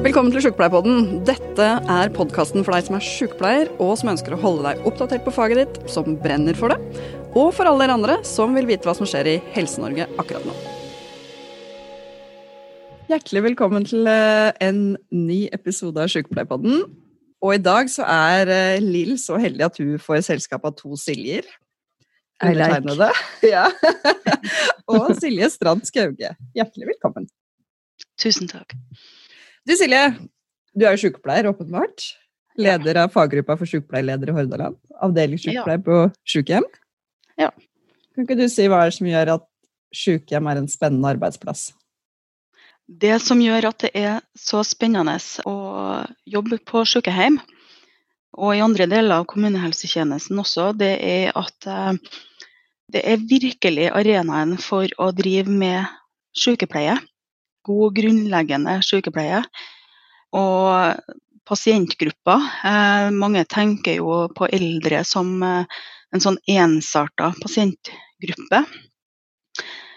Velkommen til Sjukepleierpodden. Dette er podkasten for deg som er sjukepleier, og som ønsker å holde deg oppdatert på faget ditt, som brenner for det, og for alle dere andre som vil vite hva som skjer i Helse-Norge akkurat nå. Hjertelig velkommen til eh, en ny episode av Sjukepleierpodden. Og i dag så er eh, Lill så heldig at hun får selskap av to Siljer. I like. Undertegnede. Ja. og Silje Strand Skauge. Hjertelig velkommen. Tusen takk. Du Silje, du er jo sykepleier, åpenbart. Leder av faggruppa for sykepleierledere i Hordaland. Avdelingssykepleier på sykehjem. Ja. Kan ikke du si hva er det som gjør at sykehjem er en spennende arbeidsplass? Det som gjør at det er så spennende å jobbe på sykehjem, og i andre deler av kommunehelsetjenesten også, det er at eh, det er virkelig arenaen for å drive med sykepleie. God, grunnleggende sykepleie. Og pasientgrupper. Eh, mange tenker jo på eldre som eh, en sånn ensarta pasientgruppe.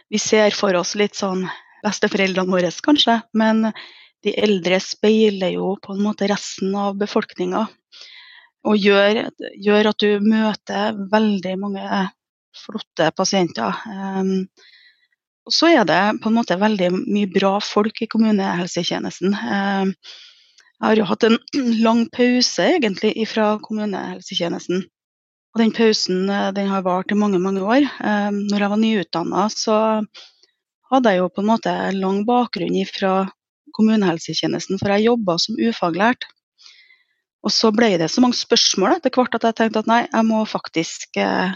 Vi ser for oss litt sånn besteforeldrene våre, kanskje, men de eldre speiler jo på en måte resten av befolkninga. Og gjør, gjør at du møter veldig mange flotte pasienter. Så er det på en måte veldig mye bra folk i kommunehelsetjenesten. Um, jeg har jo hatt en lang pause egentlig fra kommunehelsetjenesten. Og den pausen eh, den har vart i mange, mange år. Um, når jeg var nyutdanna, så hadde jeg jo på en måte lang bakgrunn fra kommunehelsetjenesten, for jeg jobba som ufaglært. Og så ble det så mange spørsmål etter hvert at jeg tenkte at nei, jeg må faktisk eh,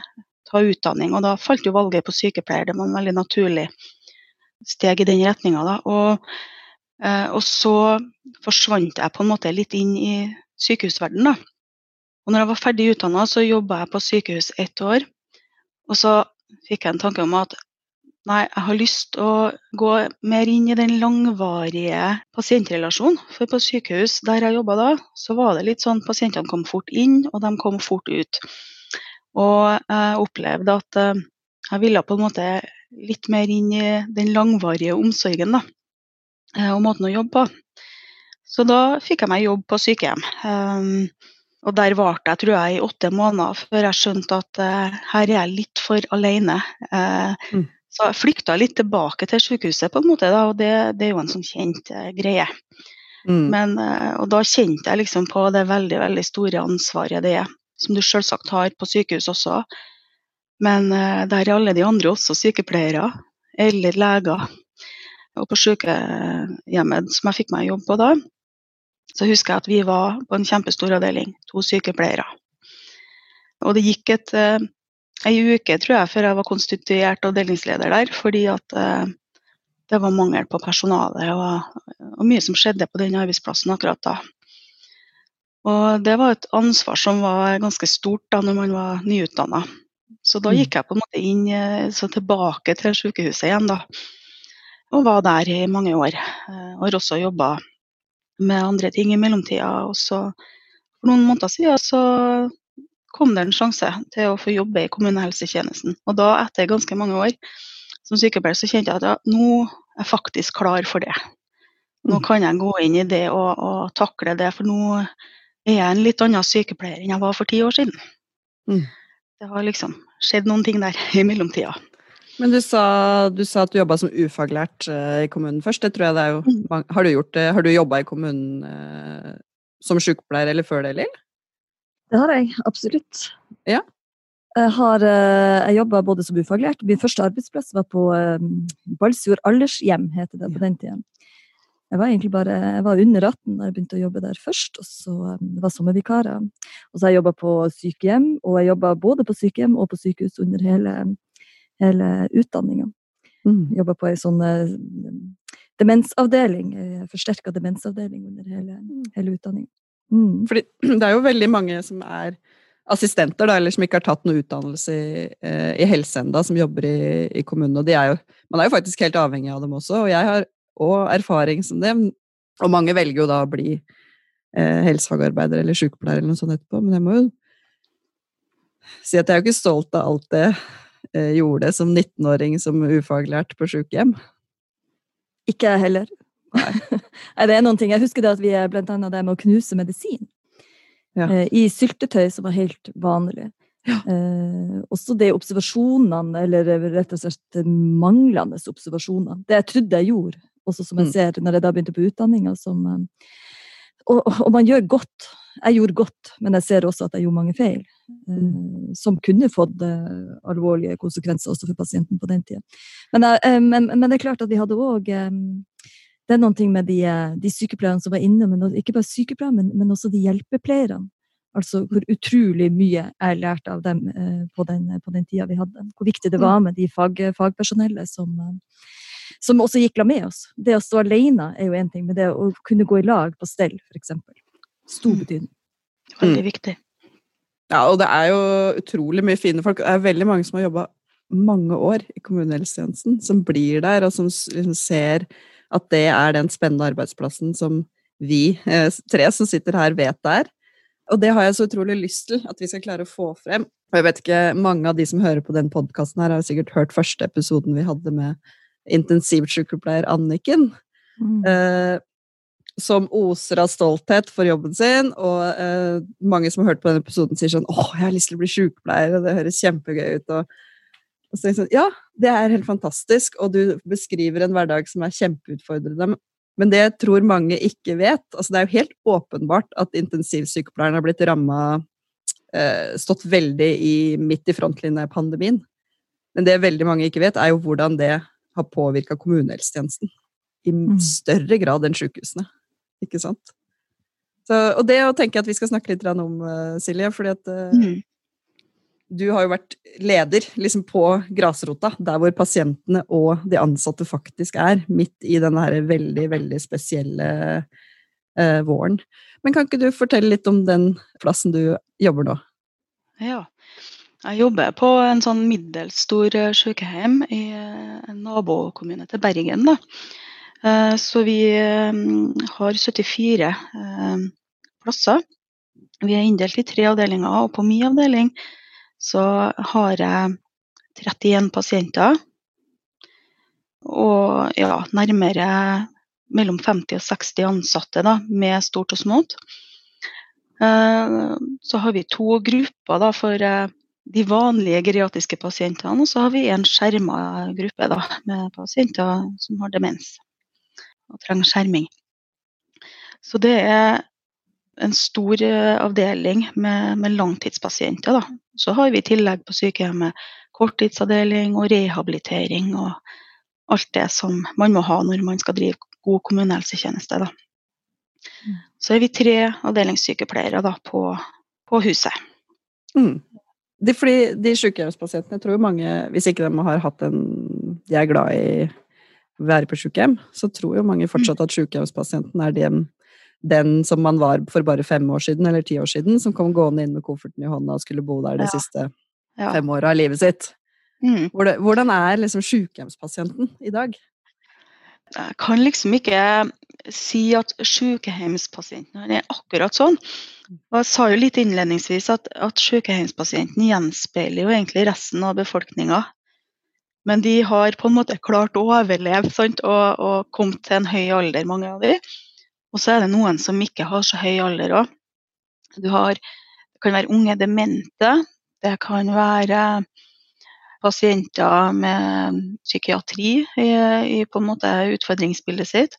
ta utdanning. Og da falt jo valget på sykepleier. Det var en veldig naturlig steg i den retninga. Og, eh, og, så forsvant jeg på en måte litt inn i sykehusverdenen. Og når jeg var ferdig utdanna, så jobba jeg på sykehus ett år. Og så fikk jeg en tanke om at nei, jeg har lyst til å gå mer inn i den langvarige pasientrelasjonen. For på sykehus der jeg jobba da, så var det litt sånn pasientene kom fort inn, og de kom fort ut. Og jeg opplevde at eh, jeg ville på en måte litt mer inn i den langvarige omsorgen da, eh, og måten å jobbe på. Så da fikk jeg meg jobb på sykehjem. Um, og der varte jeg tror jeg i åtte måneder før jeg skjønte at her er jeg litt for alene. Mm. Så jeg flykta litt tilbake til sykehuset, på en måte, da, og det, det, er jo en sånn kjent greie. Mm. Men, og da kjente jeg liksom på det veldig, veldig store ansvaret det er, som du selvsagt har på sykehus også. Men der er alle de andre også sykepleiere eller leger. Og på sykehjemmet som jeg fikk meg jobb på da, så husker jeg at vi var på en kjempestor avdeling, to sykepleiere. Og det gikk et, eh, ei uke, tror jeg, før jeg var konstituert avdelingsleder der, fordi at eh, det var mangel på personale og, og, mye som skjedde på den arbeidsplassen akkurat da. Og det var et ansvar som var ganske stort da når man var nyutdanna. Så da mm. gikk jeg på en måte inn, så tilbake til sykehuset igjen, da. Og var der i mange år. Og har også jobba med andre ting i mellomtida. Og så for noen måneder siden så kom det en sjanse til å få jobbe i kommunehelsetjenesten. Og da, etter ganske mange år som sykepleier, så kjente jeg at ja, nå er jeg faktisk klar for det. Nå mm. kan jeg gå inn i det og, og takle det, for nå er jeg en litt annen sykepleier enn jeg var for ti år siden. Mm. Det har liksom skjedd noen ting der i mellomtida. Men du sa, du sa at du jobba som ufaglært uh, i kommunen først. Det tror jeg det er jo mm. Har du gjort det? Har du jobba i kommunen uh, som sykepleier eller før det, eller? Det har jeg, absolutt. Ja. Jeg har uh, jeg jobba både som ufaglært Min første arbeidsplass var på um, Balsfjord aldershjem, heter det på den tida. Jeg var egentlig bare jeg var under 18 da jeg begynte å jobbe der først, og så um, det var sommervikarer. Og så har jeg jobba på sykehjem, og jeg jobba både på sykehjem og på sykehus under hele hele utdanninga. Mm. Jobba på ei sånn eh, demensavdeling, forsterka demensavdeling under hele, mm. hele utdanninga. Mm. Fordi det er jo veldig mange som er assistenter, da, eller som ikke har tatt noe utdannelse i, eh, i helse enda, som jobber i, i kommunen. Og de er jo, man er jo faktisk helt avhengig av dem også, og jeg har òg erfaring som det. Og mange velger jo da å bli eh, helsefagarbeider eller sykepleier eller noe sånt etterpå, men jeg må jo si at jeg er jo ikke stolt av alt det Eh, gjorde som 19-åring som ufaglært på sykehjem. Ikke jeg heller. Nei, det er noen ting. Jeg husker det at vi er blant annet det med å knuse medisin. Ja. Eh, I syltetøy, som var helt vanlig. Ja. Eh, også det observasjonene, eller rett og slett manglende observasjoner. Det jeg trodde jeg gjorde, også som jeg Mm. ser når jeg da begynte på utdanninga som eh, og, og- man gjør godt. Jeg gjorde godt, men jeg ser også at jeg gjorde mange feil. Mm. som kunne fått eh, alvorlige konsekvenser også for pasienten på den tida. Men, eh, men, men det er klart at vi hadde òg Det er noen ting med de, eh, de sykepleierne som var inne, men ikke bare sykepleiere, men, men også de hjelpepleierne. Altså hvor utrolig mye jeg lærte av dem eh, på, den, på den tida vi hadde. Hvor viktig det var med de fag, fagpersonellet som, eh, som også gikk la med oss. Det å stå alene er jo én ting, men det å kunne gå i lag på stell, f.eks. Stor Mm. betydning. Veldig viktig. Ja, og det er jo utrolig mye fine folk. Det er veldig mange som har jobba mange år i kommunehelsetjenesten, som blir der, og som liksom ser at det er den spennende arbeidsplassen som vi eh, tre som sitter her, vet det er. Og det har jeg så utrolig lyst til at vi skal klare å få frem. Og jeg vet ikke, Mange av de som hører på den podkasten, har sikkert hørt første episoden vi hadde med intensivsykepleier Anniken Mm. eh, som oser av stolthet for jobben sin, og eh, mange som har hørt på denne episoden, sier sånn 'Å, jeg har lyst til å bli sykepleier', og det høres kjempegøy ut. Og, og så tenker jeg sånn, Ja, det er helt fantastisk, og du beskriver en hverdag som er kjempeutfordrende. Men det tror mange ikke vet altså Det er jo helt åpenbart at intensivsykepleierne har blitt ramma eh, Stått veldig i, midt i frontlinja i pandemien. Men det veldig mange ikke vet, er jo hvordan det har påvirka kommunehelsetjenesten i Mm. større grad enn sykehusene. Ikke sant? Så, og det å tenke at vi skal snakke litt om, eh, Silje, fordi at eh, Mm. du har jo vært leder liksom på grasrota, der hvor pasientene og de ansatte faktisk er, midt i denne her veldig, veldig spesielle eh, våren. Men kan ikke du fortelle litt om den plassen du jobber nå? Ja. Jeg jobber på en sånn middels stor eh, sykehjem i eh, en nabokommune til Bergen. Da. Eh, Så vi har 74 eh, plasser. Vi er inndelt i tre avdelinger, og på min avdeling så har jeg 31 pasienter. Og ja, nærmere mellom 50 og 60 ansatte, da, med stort og smått. Så har vi to grupper da, for de vanlige geriatriske pasientene, og så har vi en skjerma gruppe da, med pasienter som har demens og trenger skjerming. Så det er en stor eh, avdeling med, med langtidspasienter. Da. Så har vi i tillegg på sykehjemmet korttidsavdeling og rehabilitering og alt det som man må ha når man skal drive god kommunehelsetjeneste. Da. Mm. Så er vi tre avdelingssykepleiere da, på, på huset. Mm. De, fordi de sykehjemspasientene, jeg tror mange, hvis ikke de har hatt en De er glad i å være på sykehjem, så tror jo mange fortsatt at sykehjemspasienten er den, den som man var for bare fem år siden eller ti år siden, som kom gående inn med kofferten i hånda og skulle bo der de Ja. siste Ja. fem åra av livet sitt. Mm. Hvordan er liksom sykehjemspasienten i dag? Jeg kan liksom ikke si at sykehjemspasienten er akkurat sånn. Jeg sa jo litt innledningsvis at, at sykehjemspasienten gjenspeiler jo egentlig resten av befolkninga. Men de har på en måte klart å overleve sant? Og, og kommet til en høy alder, mange av de. Og så er det noen som ikke har så høy alder òg. Det kan være unge demente. Det kan være pasienter med psykiatri i, i på en måte utfordringsbildet sitt.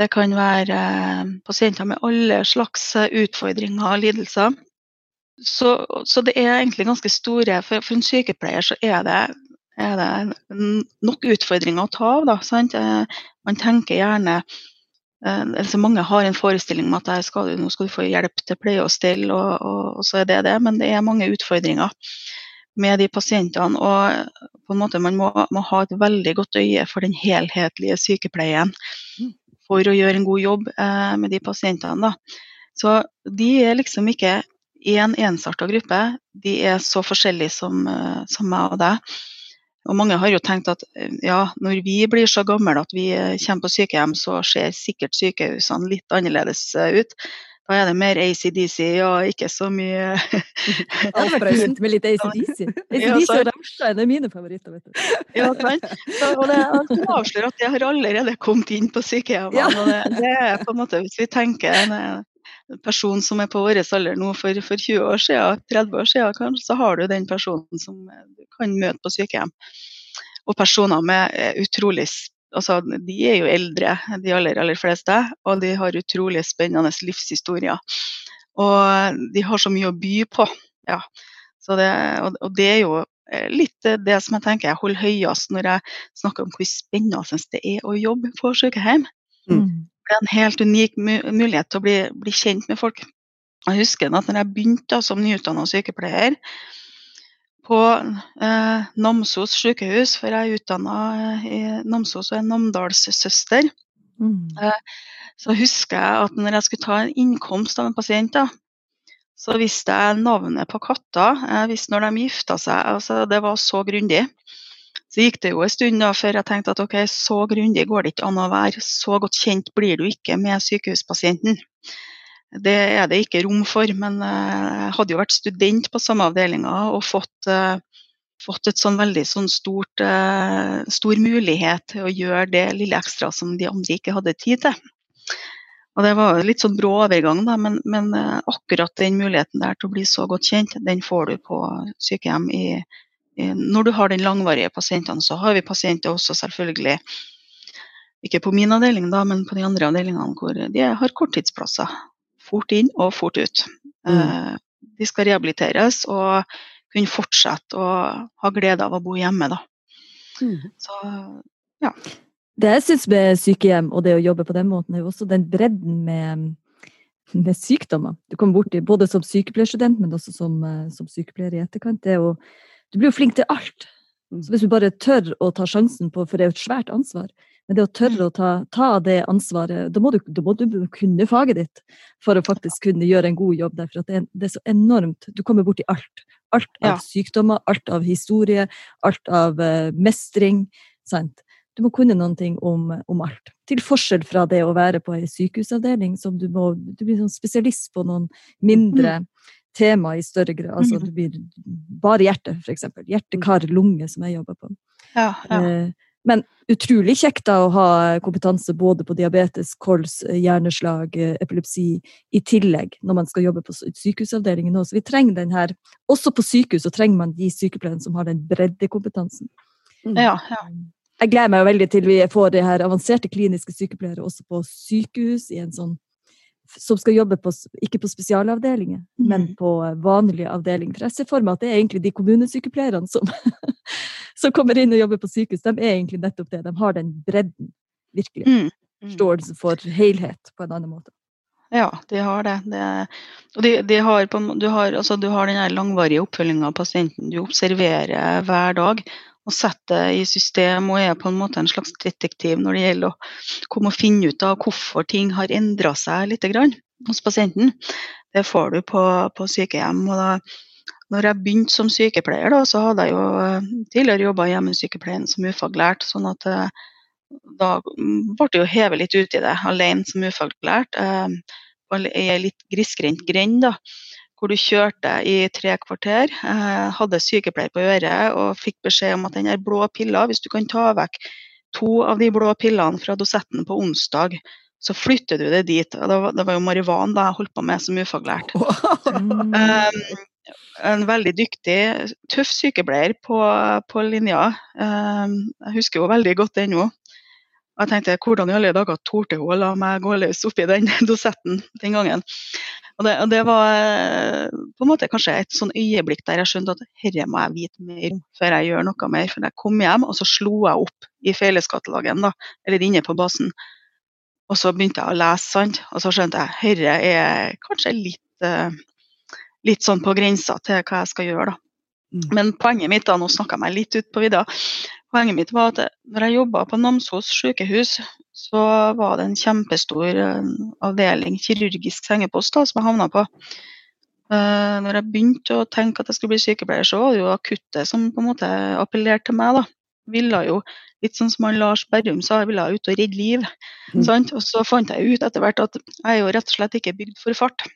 Det kan være eh, pasienter med alle slags eh, utfordringer og lidelser. Så, så det er egentlig ganske store For, for en sykepleier så er det, er det nok utfordringer å ta av. Da, sant? Eh, Man tenker gjerne altså Mange har en forestilling om at skal du, nå skal du få hjelp til pleie og stell, og, og, og så er det det. Men det er mange utfordringer med de pasientene. Og på en måte man må, må ha et veldig godt øye for den helhetlige sykepleien for å gjøre en god jobb eh, med de pasientene. Da. Så de er liksom ikke én en ensarta gruppe, de er så forskjellige som, eh, som meg og deg. Og mange har jo tenkt at eh, ja, når vi blir så gamle at vi eh, kommer på sykehjem, så ser sikkert sykehusene litt annerledes ut. Da er det mer ACDC og ikke så mye Alt hadde vært med litt ACDC. ACDC og Rammstein er mine favoritter, vet du. Ja, sant? Og det avslører at jeg har allerede kommet inn på sykehjemmene. Ja. det, det er på en måte, Hvis vi tenker en, person som er på vår alder nå for, for 20 år siden, 30 år siden kanskje, så har du den personen som du kan møte på sykehjem. Og personer med eh, utrolig Altså, de er jo eldre, de aller, aller fleste, og de har utrolig spennende livshistorier. Og de har så mye å by på. Ja. Så det, og, og det er jo eh, litt eh, det som jeg tenker jeg holder høyest når jeg snakker om hvor spennende det er å jobbe på sykehjem. Mm. Det er en helt unik mulighet til å bli, bli kjent med folk. Jeg husker at når jeg begynte som nyutdanna sykepleier på eh, Namsos sykehus, for jeg er utdanna i Namsos og er namdalssøster, Mm. så husker jeg at når jeg skulle ta en innkomst av en pasient, da, så visste jeg navnet på katta. Jeg visste når de gifta seg. altså Det var så grundig. Så gikk det jo en stund da før jeg tenkte at ok, så grundig går det ikke an å være. Så godt kjent blir du ikke med sykehuspasienten. Det er det ikke rom for. Men eh, jeg hadde jo vært student på samme avdelinga og fått, eh, fått et sånn veldig sånn stort, eh, stor mulighet til å gjøre det lille ekstra som de andre ikke hadde tid til. Og Det var litt sånn brå overgang, da, men, men akkurat den muligheten der til å bli så godt kjent, den får du på sykehjem. I, i, når du har den langvarige pasientene, så har vi pasienter også selvfølgelig, ikke på min avdeling, da, men på de andre avdelingene hvor de har korttidsplasser. Fort inn og fort ut. Mm. de skal rehabiliteres og kunne fortsette å ha glede av å bo hjemme. Da. Mm. Så Det jeg syns med sykehjem og det å jobbe på den måten, er jo også den bredden med, med sykdommer. Du kommer borti både som sykepleierstudent, men også som, eh, som sykepleier i etterkant. Det er jo, du blir jo flink til alt. Så hvis du bare tør å ta sjansen på, for det er jo et svært ansvar, men det å tørre å ta, ta det ansvaret, da må, du, da må du kunne faget ditt for å faktisk kunne gjøre en god jobb der. For at det, er, det er så enormt. Du kommer borti alt. Alt av Ja. sykdommer, alt av historie, alt av uh, mestring. Sant? Du må kunne noen ting om, om alt. Til forskjell fra det å være på ei sykehusavdeling, som du må Du blir sånn spesialist på noen mindre tema i større grad. Altså Mhm. du blir bare hjerte, eksempel. Hjerte, kar, lunge, som jeg jobber på. ja, ja. Eh, Men utrolig kjekt da å ha kompetanse både på diabetes, kols, hjerneslag, eh, epilepsi i tillegg når man skal jobbe på sykehusavdelingen sykehusavdelingen Så Vi trenger den her, Også på sykehus så trenger man de sykepleierne som har den breddekompetansen. ja, ja. Jeg gleder meg veldig til vi får de her avanserte kliniske sykepleiere også på sykehus, i en sånn, som skal jobbe på, ikke på spesialavdelinger, men Mhm. på vanlige avdelinger. For jeg ser for meg at det er egentlig de kommunesykepleierne som, som kommer inn og jobber på sykehus, de er egentlig nettopp det. De har den bredden, virkelig. Mm. Mm. Forståelse for helhet på en annen måte. Ja, de har det. det og de, de har på, du, har, altså, du har den langvarige oppfølginga av pasienten. Du observerer hver dag setter det i system og er på en måte en slags detektiv når det gjelder å komme og finne ut av hvorfor ting har endra seg litt grann hos pasienten. Det får du på, på sykehjem. og da når jeg begynte som sykepleier, da, så hadde jeg jo eh, tidligere jobba i hjemmesykepleien som ufaglært. sånn at eh, da ble det jo hevet litt ut i det alene som ufaglært. eh, I ei litt grisgrendt grend, da, hvor du kjørte i tre kvarter. eh, hadde sykepleier på øret og fikk beskjed om at den er blå pilla, hvis du kan ta vekk to av de blå pillene fra dosetten på onsdag, så flytter du det dit. Det, var, det var jo marihuan da jeg holdt på med som ufaglært. Um, en veldig dyktig, tøff sykepleier på, på linja. Um, jeg husker jo veldig godt ennå. Jeg tenkte hvordan i alle dager torde hun å la meg gå løs oppi den dosetten den gangen. Og det, og det var eh, på en måte kanskje et sånn øyeblikk der jeg skjønte at dette må jeg vite mer om før jeg gjør noe mer. For jeg kom hjem, og så slo jeg opp i felleskatalogen, da, eller inne på basen. Og så begynte jeg å lese, sant? og så skjønte jeg dette er kanskje litt, eh, litt sånn på grensa til hva jeg skal gjøre. da. Mm. Men poenget mitt da, nå snakka jeg meg litt ut på vidda, poenget mitt var at når jeg jobba på Namsos sykehus, så var det en kjempestor eh, avdeling, kirurgisk sengepost, da, som jeg havna på. Uh, når jeg begynte å tenke at jeg skulle bli sykepleier, så var det jo akuttet som på en måte appellerte til meg. da. ville jo, litt sånn som han Lars Berrum sa, jeg ville ut og redde liv. Mm. Sant? Og så fant jeg ut etter hvert at jeg er jo rett og slett ikke bygd for fart.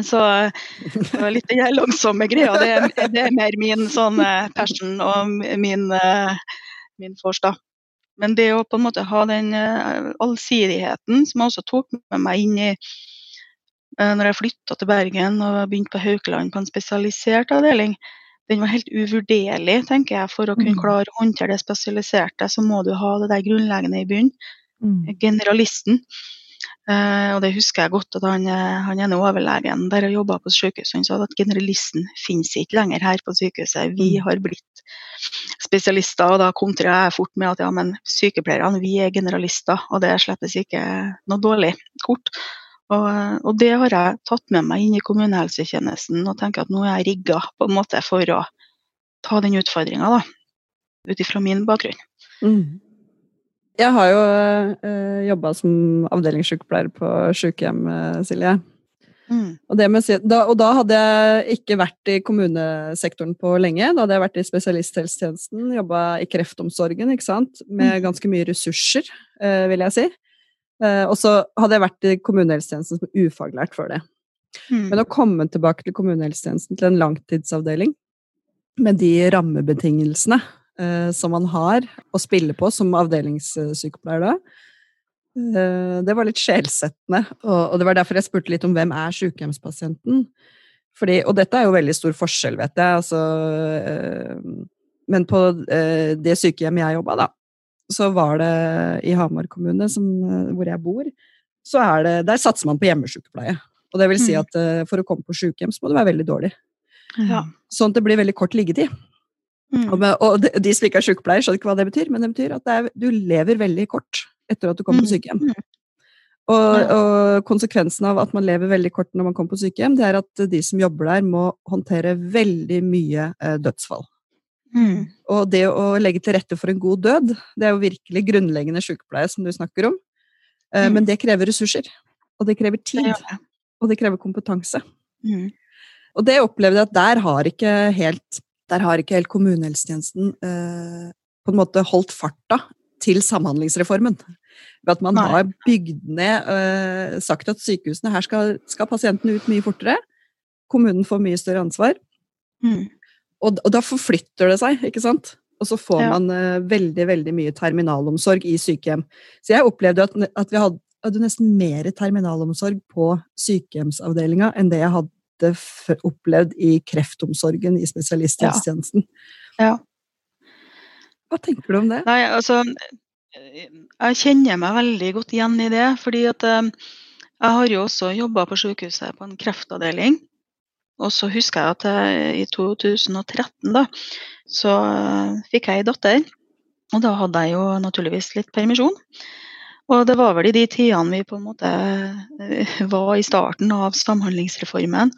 Så det var litt den langsomme greia. Det er, det er mer min sånn eh, passion og min, min da. Men det å på en måte ha den eh, allsidigheten som jeg også tok med meg inn i eh, når jeg flytta til Bergen og begynte på Haukeland på en spesialisert avdeling, den var helt uvurderlig, tenker jeg. For å kunne Mm. klare å håndtere det spesialiserte, så må du ha det der grunnleggende i bunnen. Mm. Generalisten. Uh, og det husker jeg godt at han, han ene overlegen der jeg jobba på sykehuset, han sa at generalisten finnes ikke lenger her på sykehuset. Vi Mm. har blitt spesialister. Og da kontrer jeg fort med at ja, men sykepleierne, vi er generalister. Og det er slettes ikke noe dårlig kort. Og, eh, og det har jeg tatt med meg inn i kommunehelsetjenesten og tenker at nå er jeg rigga på en måte for å ta den utfordringa. Ut ifra min bakgrunn. Mm. Jeg har jo øh, jobba som avdelingssykepleier på sykehjem, eh, Silje. Mm. Og, det med, da, og da hadde jeg ikke vært i kommunesektoren på lenge. Da hadde jeg vært i spesialisthelsetjenesten, jobba i kreftomsorgen, ikke sant? med Mhm. ganske mye ressurser, eh, vil jeg si. Eh, og så hadde jeg vært i kommunehelsetjenesten som ufaglært før det. Mm. Men å komme tilbake til kommunehelsetjenesten til en langtidsavdeling med de rammebetingelsene eh, som man har å spille på som avdelingssykepleier da, det var litt sjelsettende. Og, det var derfor jeg spurte litt om hvem er sykehjemspasienten. Fordi, og dette er jo veldig stor forskjell, vet jeg. Altså, eh, men på eh, det sykehjemmet jeg jobba, da, så var det i Hamar kommune, som, eh, hvor jeg bor, så er det, der satser man på hjemmesykepleie. Og det vil si Mm. at eh, for å komme på sykehjem, så må du være veldig dårlig. Ja. Sånn at det blir veldig kort liggetid. Mm. Og, med, og de, de som ikke er sykepleier, skjønner ikke hva det betyr, men det betyr at det er, du lever veldig kort etter at du kom på Mm, sykehjem. mm. Og, og konsekvensen av at man lever veldig kort når man kommer på sykehjem, det er at de som jobber der, må håndtere veldig mye eh, dødsfall. Mm. Og det å legge til rette for en god død, det er jo virkelig grunnleggende sykepleie, som du snakker om. Eh, Mm. Men det krever ressurser. Og det krever tid. det. Og det krever kompetanse. Mm. Og det opplevde jeg at der har ikke helt, der har ikke helt kommunehelsetjenesten eh, på en måte holdt farta til samhandlingsreformen. Ved at man Nei. har bygd ned, uh, sagt at sykehusene her skal, skal pasientene ut mye fortere. Kommunen får mye større ansvar. Mm. Og, og da forflytter det seg, ikke sant? Og så får Ja. man uh, veldig veldig mye terminalomsorg i sykehjem. Så jeg opplevde at, at vi hadde, hadde nesten mer terminalomsorg på sykehjemsavdelinga enn det jeg hadde opplevd i kreftomsorgen i spesialisthelsetjenesten. Ja. Hva tenker du om det? Nei, altså Jeg kjenner meg veldig godt igjen i det. fordi at eh, jeg har jo også jobba på sykehuset på en kreftavdeling. Og så husker jeg at jeg, i 2013 da, så eh, fikk jeg ei datter. Og da hadde jeg jo naturligvis litt permisjon. Og det var vel i de tidene vi på en måte eh, var i starten av Samhandlingsreformen.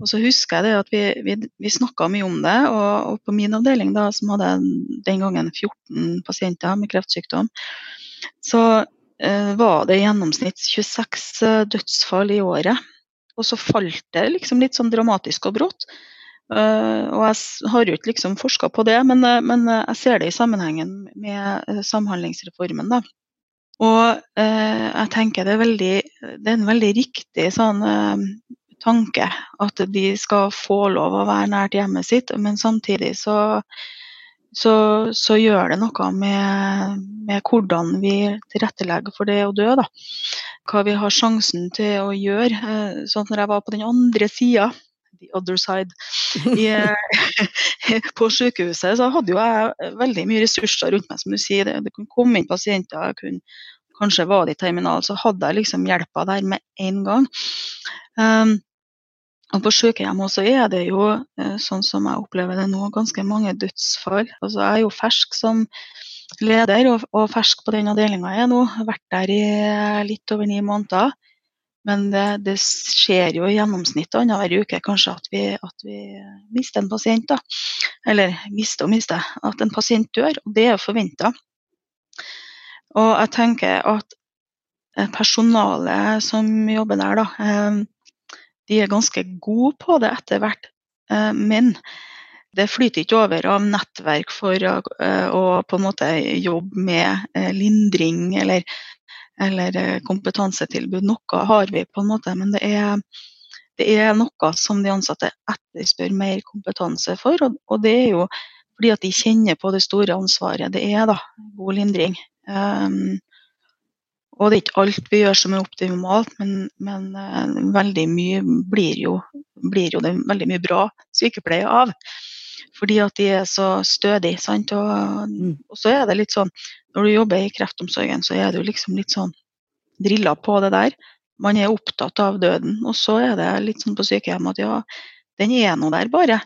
Og så husker jeg det at vi, vi, vi snakka mye om det, og, og på min avdeling, da, som hadde den gangen 14 pasienter med kreftsykdom, så eh, var det i gjennomsnitt 26 eh, dødsfall i året. Og så falt det liksom litt sånn dramatisk og brått. Uh, og jeg har jo ikke liksom forska på det, men, men jeg ser det i sammenhengen med Samhandlingsreformen. da. Og eh, jeg tenker det er, veldig, det er en veldig riktig sånn eh, tanke at de skal få lov å være nært hjemmet sitt, men samtidig så, så, så gjør det noe med, med hvordan vi tilrettelegger for det å dø. Da. Hva vi har sjansen til å gjøre. Eh, sånn at når jeg var på den andre sida, the other side, i, eh, på sykehuset, så hadde jo jeg veldig mye ressurser rundt meg, som du sier. Det, det kunne komme inn pasienter, jeg kunne, kanskje var det i terminal, så hadde jeg liksom hjelpa der med en gang. Um, og på sykehjem også er det jo, eh, sånn som jeg opplever det nå, ganske mange dødsfall. Altså, jeg er jo fersk som leder, og, og fersk på den avdelinga jeg er nå. Vært der i eh, litt over ni måneder. Men det, det skjer jo i gjennomsnitt annenhver uke kanskje at vi, at vi mister en pasient. da. Eller mister og mister. At en pasient dør. Og det er forventa. Og jeg tenker at eh, personalet som jobber der, da, eh, de er ganske gode på det etter hvert. Eh, Men det flyter ikke over av nettverk for å, å på en måte jobbe med lindring eller, eller kompetansetilbud. Noe har vi, på en måte, men det er, det er noe som de ansatte etterspør mer kompetanse for. Og, og det er jo fordi at de kjenner på det store ansvaret det er da, god lindring. Um, og det er ikke alt vi gjør som er optimalt, men, men uh, veldig mye blir jo, blir jo, det veldig mye bra sykepleie av. Fordi at de er så stødige. sant? Og, mm. og, så er det litt sånn, når du jobber i kreftomsorgen, så er du liksom litt sånn drilla på det der. Man er opptatt av døden. Og så er det litt sånn på sykehjem at ja, den er nå der bare.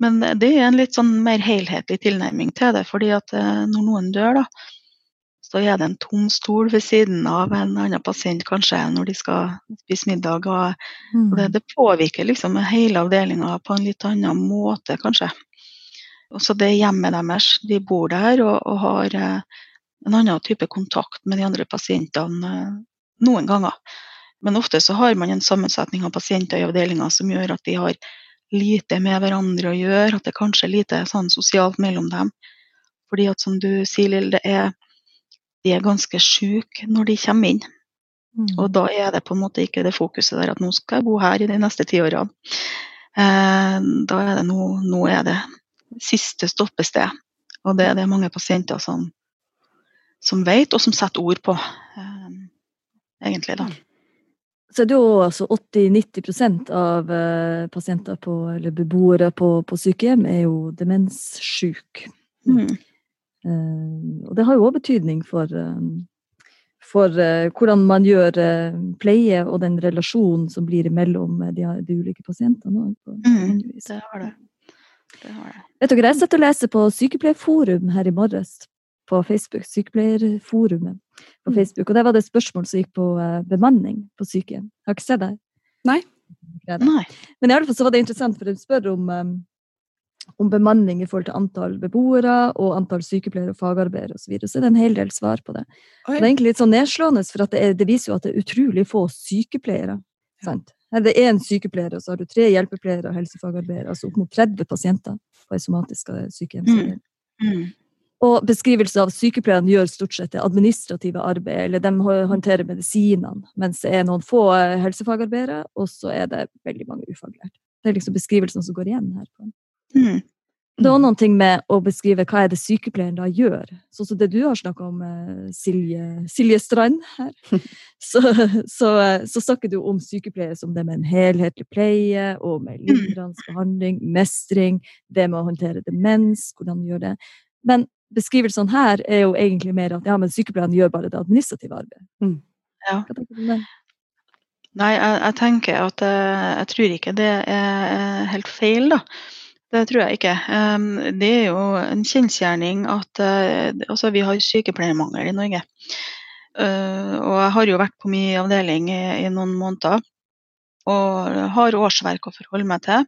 Men det er en litt sånn mer helhetlig tilnærming til det. fordi at eh, når noen dør, da, så er det en tom stol ved siden av en annen pasient kanskje når de skal spise middag. Og, og det, mm. det, påvirker liksom hele avdelinga på en litt annen måte, kanskje. Og så det hjemmet deres, de bor der og, og har eh, en annen type kontakt med de andre pasientene eh, noen ganger. Men ofte så har man en sammensetning av pasienter i avdelinga som gjør at de har lite med hverandre å gjøre, at det kanskje er lite sånn sosialt mellom dem. Fordi at som du sier, Lill, det er de er ganske syke når de kommer inn. Mm. Og da er det på en måte ikke det fokuset der at nå skal jeg bo her i de neste ti årene. Eh, da er det nå, nå er det siste stoppested. Og det er det mange pasienter som, som vet, og som setter ord på, eh, egentlig, da. Så er det jo altså 80-90% av uh, pasienter på, eller beboere på, på sykehjem er jo demenssjuke. Mm. Uh, og det har jo òg betydning for, uh, for hvordan man gjør pleie og den relasjonen som blir mellom de, de ulike pasientene. Mm, det har det. det har det. Vet dere, Jeg satt og leste på Sykepleierforum her i morges på Facebook, Sykepleierforumet på mm. Facebook. Og der var det et spørsmål som gikk på uh, bemanning på sykehjem. Har ikke sett det? Nei. Nei. Men i alle fall så var det interessant, for de spør om, um, om bemanning i forhold til antall beboere og antall sykepleiere og fagarbeidere osv. Så, videre. så er det en hel del svar på det. Oi. Det er egentlig litt sånn nedslående, for det, er, det, viser jo at det er utrolig få sykepleiere. Sant? Her er det én sykepleier, og så har du tre hjelpepleiere og helsefagarbeidere. Altså opp mot 30 pasienter på ei somatisk sykehjem. Mm. Mm. Og beskrivelse av sykepleierne gjør stort sett det administrative arbeidet, eller de håndterer medisinene, mens det er noen få eh, helsefagarbeidere, og så er det veldig mange ufaglærte. Det er liksom beskrivelsen som går igjen her. Mm. Det er også noen ting med å beskrive hva er det sykepleieren da gjør. Sånn som det du har snakka om, eh, Silje, Silje, Strand her. Så, så, så, snakker du om sykepleiere som det med en helhetlig pleie, og med lindrende behandling, mestring, det med å håndtere demens, hvordan du gjør det. Men beskrivelsene her er jo egentlig mer at ja, men sykepleierne gjør bare det administrative arbeidet. Mm. Ja. Hva tenker du om det? Nei, jeg, jeg, tenker at jeg, jeg tror ikke det er helt feil, da. Det tror jeg ikke. Det er jo en kjensgjerning at eh, altså, vi har sykepleiermangel i Norge. Eh, og jeg har jo vært på min avdeling i, i noen måneder og har årsverk å forholde meg til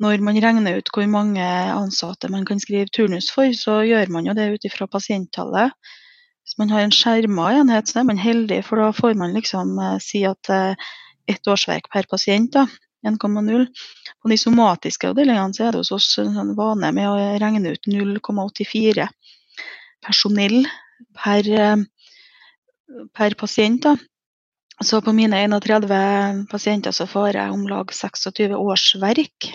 når man regner ut hvor mange ansatte man kan skrive turnus for, så gjør man jo det ut ifra pasienttallet. Hvis man har en skjerma enhet, så er man heldig, for da får man liksom eh, si at eh, ett årsverk per pasient. 1,0. På de somatiske avdelingene så er det hos oss en vane med å regne ut 0,84 personell per, eh, per pasient. Da. Så på mine 31 pasienter så får jeg om lag 26 årsverk.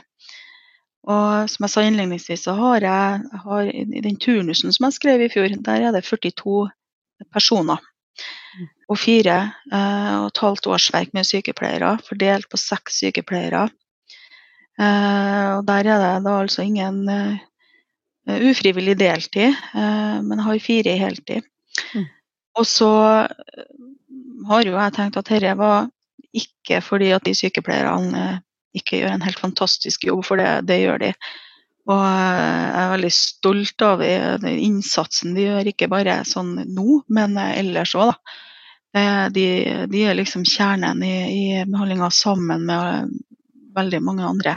Og som jeg sa innledningsvis, så har jeg, jeg har, i den turnusen som jeg skrev i fjor, der er det 42 personer. Mm. Og fire eh, og et halvt årsverk med sykepleiere, fordelt på seks sykepleiere. Eh, og der er det da altså ingen uh, ufrivillig deltid, eh, men har fire i heltid. Mm. Og så har jo jeg tenkt at dette var ikke fordi at de sykepleierne ikke gjør en helt fantastisk jobb, for det, det gjør de. Og jeg er veldig stolt av innsatsen de gjør, ikke bare sånn nå, men ellers òg, da. De, de, er liksom kjernen i, i behandlinga sammen med veldig mange andre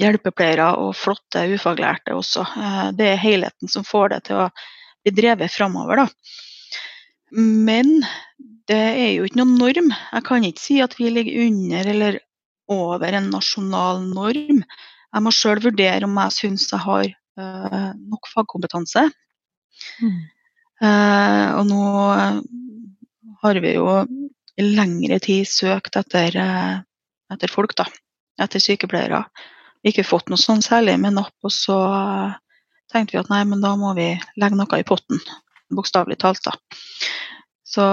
hjelpepleiere og flotte ufaglærte også. Det er helheten som får det til å bli drevet framover, da. Men det er jo ikke noen norm. Jeg kan ikke si at vi ligger under eller over en nasjonal norm. jeg må sjøl vurdere om jeg syns jeg har uh, nok fagkompetanse. Mm. Uh, og nå har vi jo i lengre tid søkt etter, etter folk, da. Etter sykepleiere. Ikke fått noe sånn særlig med napp, og så tenkte vi at nei, men da må vi legge noe i potten. Bokstavelig talt, da. Så,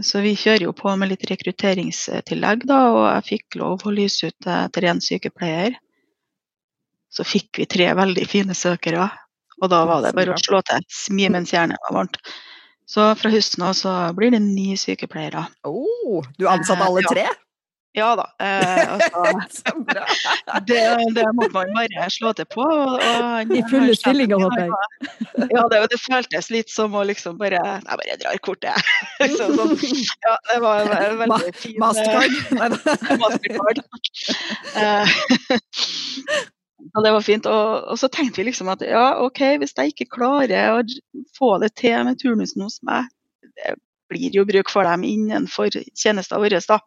så, vi kjører jo på med litt rekrutteringstillegg, da, og jeg fikk lov å lyse ut etter én sykepleier. Så fikk vi tre veldig fine søkere, og da var det bare å slå til. Smi mens jernet var varmt. Så fra høsten av så blir det ni sykepleiere. Oh, du ansatte alle tre? Ja. Ja da. Eh, altså, det, det må man bare slå til på. Og, I fulle stillinger, håper jeg. Ja, det, det, føltes litt som å liksom bare Jeg bare drar kortet, jeg. Så, sånn, ja, det var en veldig fin Mastercard. Mastercard. Eh, og det var fint. Og, og, så tenkte vi liksom at ja, OK, hvis jeg ikke klarer å få det til med turnusen hos meg, det blir jo bruk for dem innenfor tjenesten vår, da.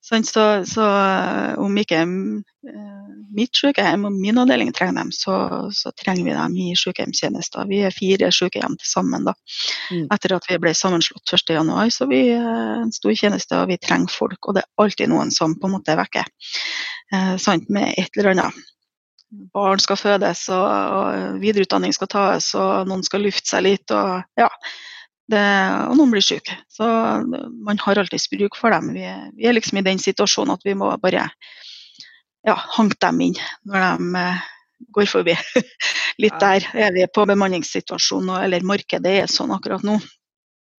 Så, så, eh, om ikke eh, mitt sykehjem og min avdeling trenger dem, så, så trenger vi dem i sykehjemstjenester. Vi er fire sykehjem til sammen. da. Mm. Etter at vi ble sammenslått 1.1, så vi er en stor tjeneste og vi trenger folk. Og det er alltid noen som på en måte vekker eh, sant, med et eller annet. Barn skal fødes, og, og videreutdanning skal tas, og noen skal lufte seg litt. og ja, det, og noen blir syke. Så man har alltids bruk for dem. Vi, vi, er liksom i den situasjonen at vi må bare ja, hanke dem inn når de eh, går forbi. Litt der er vi på bemanningssituasjonen, eller markedet er sånn akkurat nå.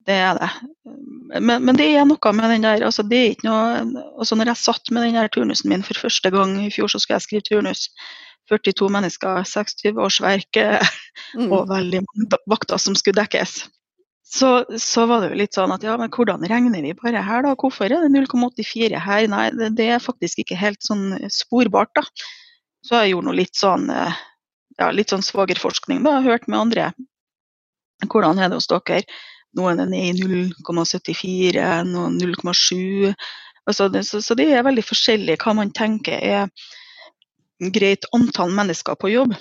Det er det. Men, men, det er noe med den der altså det er ikke noe, altså Når jeg satt med den der turnusen min for første gang i fjor, så skulle jeg skrive turnus. 42 mennesker, 26 årsverk mm. og veldig mange vakter som skulle dekkes så, så, var det jo litt sånn at ja, men hvordan regner vi bare her, da? Hvorfor er det 0,84 her? Nei, det, det, er faktisk ikke helt sånn sporbart, da. Så jeg gjorde noe litt sånn eh, ja, litt sånn svogerforskning, da. Hørt med andre. Hvordan er det hos dere? Noen er nede i 0,74, noen 0,7. Altså, så, så det er veldig forskjellig hva man tenker er greit antall mennesker på jobb.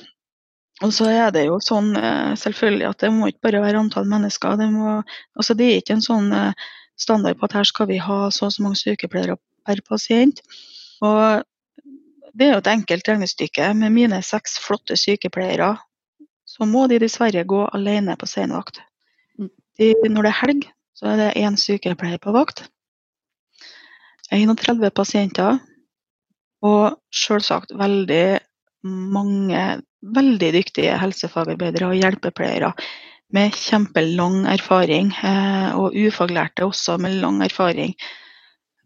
Og så er det jo sånn eh, selvfølgelig at det må ikke bare være antall mennesker. Det, må, altså det er ikke en sånn eh, standard på at her skal vi ha så og så mange sykepleiere per pasient. Og det er jo et enkelt regnestykke. Med mine seks flotte sykepleiere, så må de dessverre gå alene på senvakt. Mm. De, når det er helg, så er det én sykepleier på vakt. 31 pasienter. Og selvsagt veldig mange veldig dyktige helsefagarbeidere og hjelpepleiere med kjempelang erfaring, eh, og ufaglærte også med lang erfaring.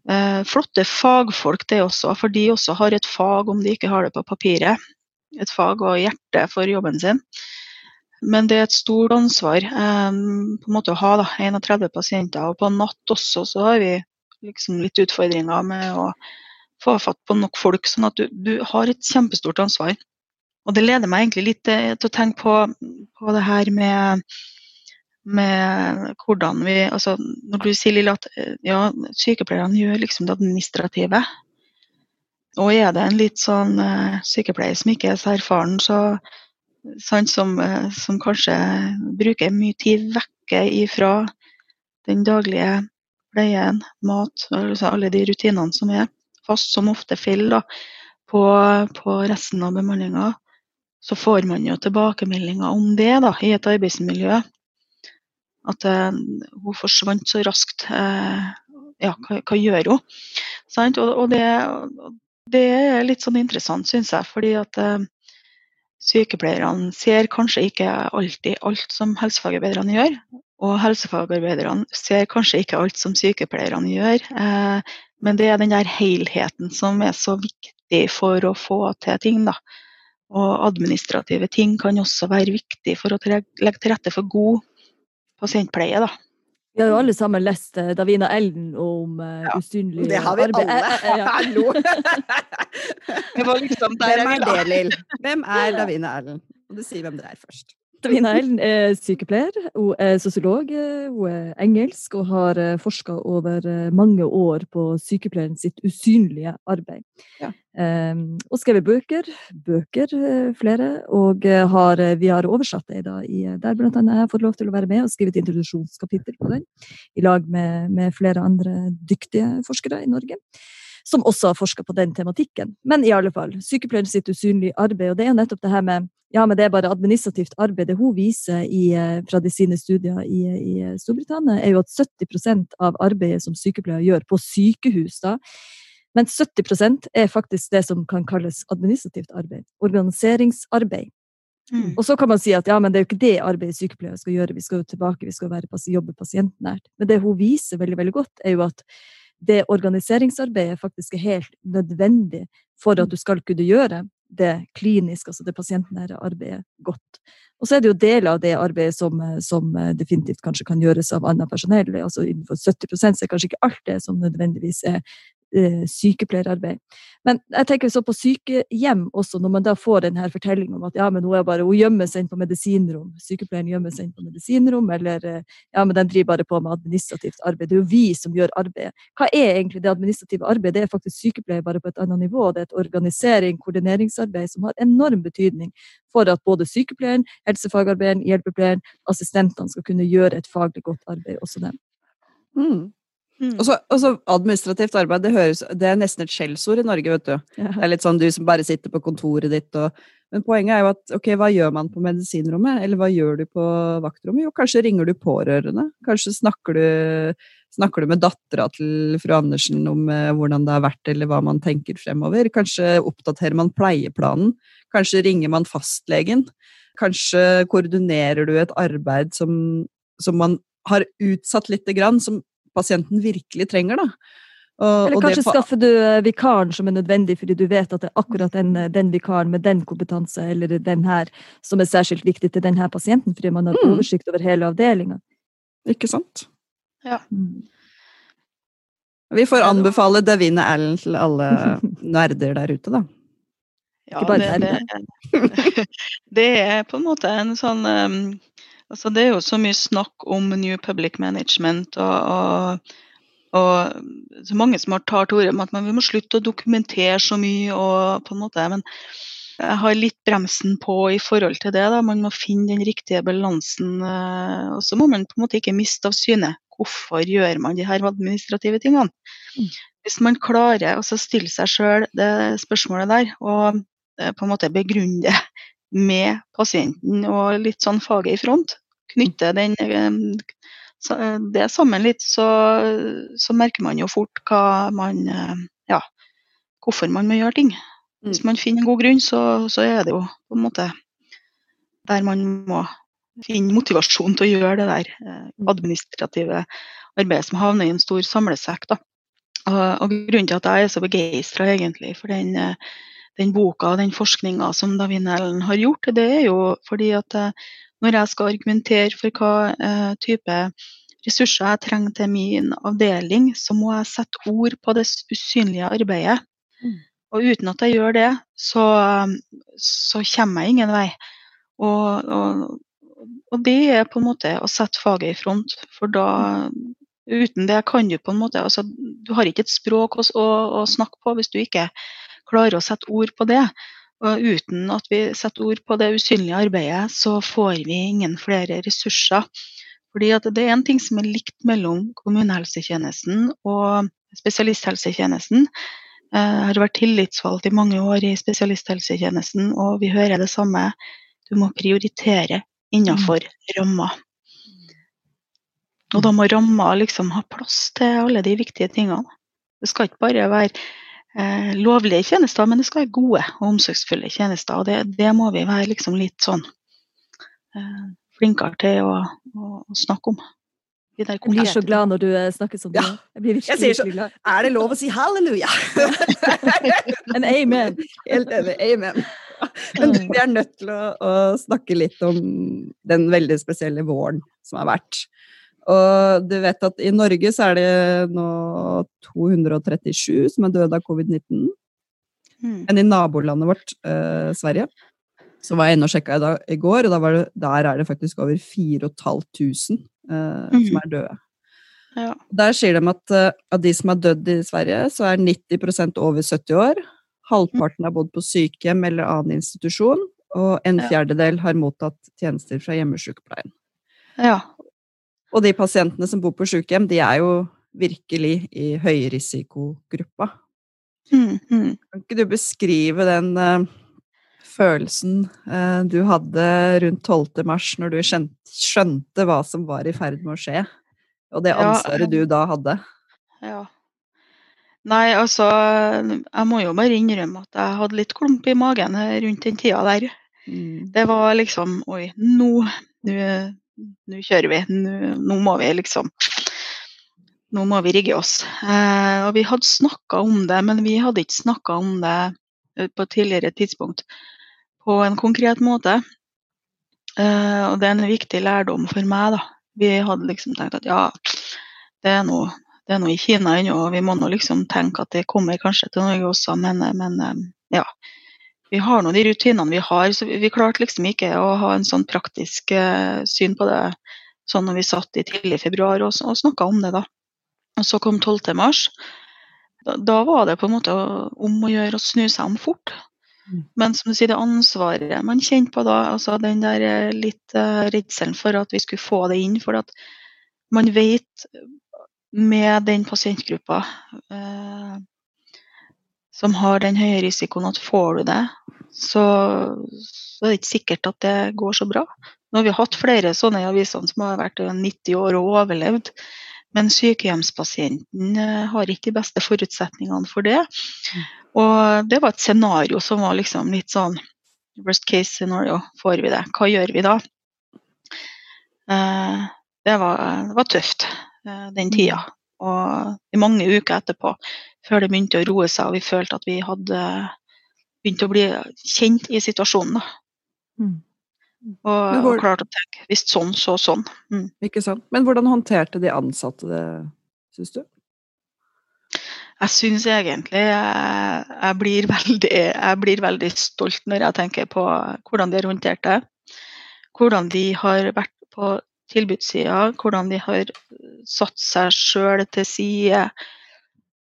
Eh, flotte fagfolk det også, for de også har et fag om de ikke har det på papiret. Et fag og hjerte for jobben sin. Men det er et stort ansvar eh, på en måte å ha da, 31 pasienter. Og på natt også så har vi liksom litt utfordringer med å få fatt på nok folk. Sånn at du, du har et kjempestort ansvar. Og det leder meg egentlig litt til å tenke på, på det her med, med hvordan vi altså Når du sier Lille at ja, sykepleierne gjør liksom det administrative. Og er det en litt sånn uh, sykepleier som ikke er så erfaren, så sant, som, uh, som, kanskje bruker mye tid vekke ifra den daglige pleien, mat, altså alle de rutinene som er fast, som ofte faller på, på resten av bemanninga, så får man jo tilbakemeldinger om det da, i et arbeidsmiljø. At eh, hun forsvant så raskt. Eh, ja, hva, hva gjør hun? Og, og det, det, er litt sånn interessant, syns jeg. fordi at eh, sykepleierne ser kanskje ikke alltid alt som helsefagarbeiderne gjør. Og helsefagarbeiderne ser kanskje ikke alt som sykepleierne gjør. Eh, men det er den der helheten som er så viktig for å få til ting. da. Og administrative ting kan også være viktig for å legge til rette for god pasientpleie. da. Vi har jo alle sammen lest uh, Davina Elden om uh, ja, usynlig Det har vi alle! Hallo! liksom hvem er det, Lill? Hvem er Davina Elden? Og du sier hvem det er først. Davina Ellen er sykepleier, hun er sosiolog, hun er engelsk og har forska over mange år på sykepleieren sitt usynlige arbeid. Ja. Um, og skrevet bøker, bøker flere, og har, vi har oversatt det da, i, der blant annet jeg har fått lov til å være med og skrive et introduksjonskapittel på den, i lag med, med flere andre dyktige forskere i Norge som også har forska på den tematikken. Men i alle fall, sykepleieren sitt usynlige arbeid, og det er nettopp det her med ja, men det er bare administrativt arbeid. Det hun viser i, eh, fra de sine studier i, i, Storbritannia, er jo at 70% av arbeidet som sykepleier gjør på sykehus, da, men 70% er faktisk det som kan kalles administrativt arbeid. Organiseringsarbeid. Mm. Og så kan man si at ja, men det er jo ikke det arbeidet sykepleiere skal gjøre, vi skal jo tilbake, vi skal være, jobbe pasientnært. Men det hun viser veldig veldig godt, er jo at det organiseringsarbeidet faktisk er helt nødvendig for at mm. du skal kunne gjøre det kliniske, altså det pasientnære arbeidet, godt. Og så er det jo deler av det arbeidet som, som definitivt kanskje kan gjøres av annet personell. altså Innenfor 70% så er kanskje ikke alt det som nødvendigvis er Eh, sykepleierarbeid. Men jeg tenker så på sykehjem også, når man da får denne fortellingen om at ja, men hun, er bare, hun gjemmer seg inn på medisinrom, sykepleieren gjemmer seg inn på medisinrom, eller eh, ja, men den driver bare på med administrativt arbeid. Det er jo vi som gjør arbeidet. Hva er egentlig det administrative arbeidet? Det er faktisk sykepleier bare på et annet nivå. Det er et organisering, koordineringsarbeid som har enorm betydning for at både sykepleieren, helsefagarbeideren, hjelpepleieren, assistentene skal kunne gjøre et faglig godt arbeid, også dem. Mm. Mm. Og så administrativt arbeid, det, høres, det er nesten et skjellsord i Norge, vet du. Ja. Det er litt sånn du som bare sitter på kontoret ditt og Men poenget er jo at ok, hva gjør man på medisinrommet? Eller hva gjør du på vaktrommet? Jo, kanskje ringer du pårørende? Kanskje snakker du, snakker du med dattera til fru Andersen om eh, hvordan det har vært, eller hva man tenker fremover? Kanskje oppdaterer man pleieplanen? Kanskje ringer man fastlegen? Kanskje koordinerer du et arbeid som, som man har utsatt lite grann, som pasienten virkelig trenger. da. Og, Eller kanskje skaffer du eh, vikaren som er nødvendig fordi du vet at det er akkurat den, eh, den vikaren med den kompetanse eller den her som er særskilt viktig til denne pasienten, fordi man har mm. oversikt over hele avdelinga. Ikke sant? Ja. Mm. Vi får anbefale Davine Allen til alle nerder der ute, da. Ja, det, det, det, er på en måte en sånn um, Altså, det er jo så mye snakk om New Public Management og, og, og så mange som har tatt til orde om at vi må slutte å dokumentere så mye. og på en måte, men jeg har litt bremsen på i forhold til det. Da. Man må finne den riktige balansen. Eh, og så må man på en måte ikke miste av syne hvorfor gjør man de her administrative tingene. Mm. Hvis man klarer å stille seg sjøl det spørsmålet der, og eh, på en måte begrunne det med pasienten og litt sånn faget i front. Knytte den, eh, det sammen litt, så, så, merker man jo fort hva man eh, Ja, hvorfor man må gjøre ting. Hvis mm. man finner en god grunn, så, så er det jo på en måte der man må finne motivasjon til å gjøre det der eh, mm. administrative arbeidet som havner i en stor samlesekk. Da. Og, og grunnen til at jeg er så begeistra for den den boka og den forskninga som Davine Ellen har gjort, det er jo fordi at eh, når jeg skal argumentere for hva eh, type ressurser jeg trenger til min avdeling, så må jeg sette ord på det usynlige arbeidet. Mm. Og uten at jeg gjør det, så, så kommer jeg ingen vei. Og, og, og, det er på en måte å sette faget i front. For da Uten det kan du på en måte altså, Du har ikke et språk å, å, å snakke på hvis du ikke klarer å sette ord på det. Og uten at vi setter ord på det usynlige arbeidet, så får vi ingen flere ressurser. Fordi det er en ting som er likt mellom kommunehelsetjenesten og spesialisthelsetjenesten. Jeg har vært tillitsvalgt i mange år i spesialisthelsetjenesten, og vi hører det samme. Du må prioritere innenfor ramma. Og da må ramma liksom ha plass til alle de viktige tingene. Det skal ikke bare være eh, lovlige tjenester, men det skal være gode og omsorgsfulle tjenester. Og det, det må vi være liksom litt sånn eh, flinkere til å, å, å snakke om. Jeg blir så glad når du eh, snakker sånn. Ja. Jeg blir virkelig, jeg så, glad. Er det lov å si halleluja? en amen. Helt enig. Amen. Men vi er nødt til å, å, snakke litt om den veldig spesielle våren som har vært. Og du vet at i Norge så er det nå 237 som er døde av covid-19. Mm. Men i nabolandet vårt, eh, Sverige, Så var jeg inne og sjekka i, i, går, og det, der er det faktisk over 4500 eh, mm. som er døde. Ja. Der sier de at uh, av de som har dødd i Sverige, så er 90% over 70 år. Halvparten har bodd på sykehjem eller annen institusjon, og en fjerdedel har mottatt tjenester fra hjemmesykepleien. Ja. Og de pasientene som bor på sykehjem, de er jo virkelig i høyrisikogruppa. Mm, mm. Kan ikke du beskrive den uh, følelsen uh, du hadde rundt 12. mars, når du skjønte, skjønte hva som var i ferd med å skje? Og det ansvaret ja, du da hadde? Ja. Nei, altså Jeg må jo bare innrømme at jeg hadde litt klump i magen rundt den tida der. Mm. Det var liksom Oi, nå, nå kjører vi. Nå, nå, må vi liksom Nå må vi rigge oss. Eh, og vi hadde snakka om det, men vi hadde ikke snakka om det eh, på et tidligere tidspunkt på en konkret måte. Eh, og det er en viktig lærdom for meg, da. Vi hadde liksom tenkt at ja, det er noe, det er nå i Kina ennå, og vi må nå liksom tenke at det kommer kanskje til Norge også, men, men ja. Vi har nå de rutinene vi har, så vi, vi klarte liksom ikke å ha en sånn praktisk eh, syn på det sånn når vi satt i tidlig februar og, og snakka om det, da. Og så kom 12. mars. Da, da, var det på en måte om å gjøre å snu seg om fort. Mm. Men som du sier, det ansvaret man kjente på da, altså den der eh, litt eh, redselen for at vi skulle få det inn. For at man vet med den pasientgruppa uh, som har den høye risikoen at får du det, så, så, er det ikke sikkert at det går så bra. Nå har vi hatt flere sånne i avisene som har vært 90 år og overlevd. Men sykehjemspasienten har ikke de beste forutsetningene for det. Og det var et scenario som var liksom litt sånn Worst case scenario. Får vi det? Hva gjør vi da? Eh, det, var, det var tøft eh, den tida. Og i mange uker etterpå, før det begynte å roe seg og vi følte at vi hadde begynt å bli kjent i situasjonen. Mm. Og, hvor... og klart å tenke hvis sånn, så sånn. Mm. Ikke sant. Men hvordan håndterte de ansatte det, syns du? Jeg syns egentlig jeg, jeg, blir veldig, jeg, blir veldig, stolt når jeg tenker på hvordan de har håndtert det. Hvordan de har vært på tilbudssida, hvordan de har satt seg sjøl til side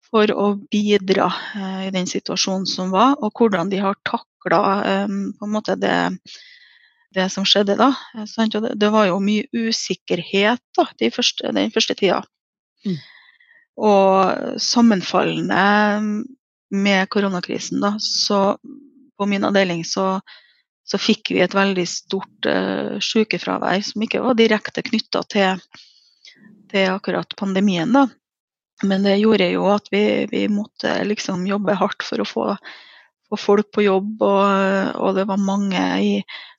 for å bidra uh, i den situasjonen som var, og hvordan de har takla um, det, det, som skjedde da. Det, det, var jo mye usikkerhet da, de første, den første tida. Mm. Og sammenfallende med koronakrisen, da, så på min avdeling så, så fikk vi et veldig stort uh, sykefravær som ikke var direkte knytta til, til, akkurat pandemien. da. Men det gjorde jo at vi, vi måtte liksom jobbe hardt for å få, få folk på jobb, og, og, det var mange i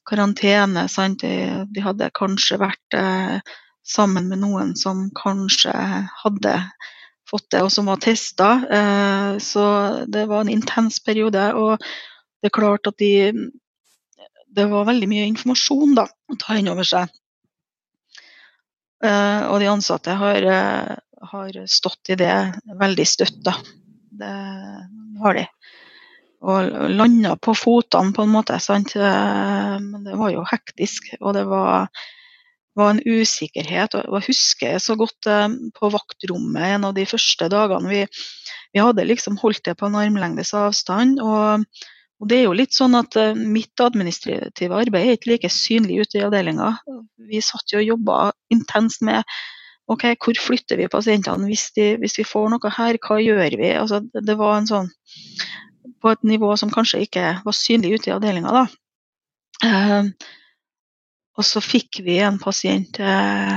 karantene. Sant? De, de hadde kanskje vært eh, sammen med noen som kanskje hadde fått det, og som var testa. Eh, så det var en intens periode. Og det er klart at de Det var veldig mye informasjon da, å ta inn over seg. Eh, og de ansatte har, eh, har stått i det veldig støtt, da. Det har de. Og landa på fotene, på en måte. Sant? Men det var jo hektisk. Og det var var en usikkerhet. og Jeg husker så godt eh, på vaktrommet en av de første dagene. Vi, vi hadde liksom holdt det på en armlengdes avstand. og, og det er jo litt sånn at uh, Mitt administrative arbeid er ikke like synlig ute i avdelinga. Vi satt jo og jobba intenst med ok, hvor flytter vi pasientene hvis, de, hvis, vi får noe her, hva gjør vi? Altså, det var en sånn på et nivå som kanskje ikke var synlig ute i avdelinga. da. Eh, og så fikk vi en pasient eh,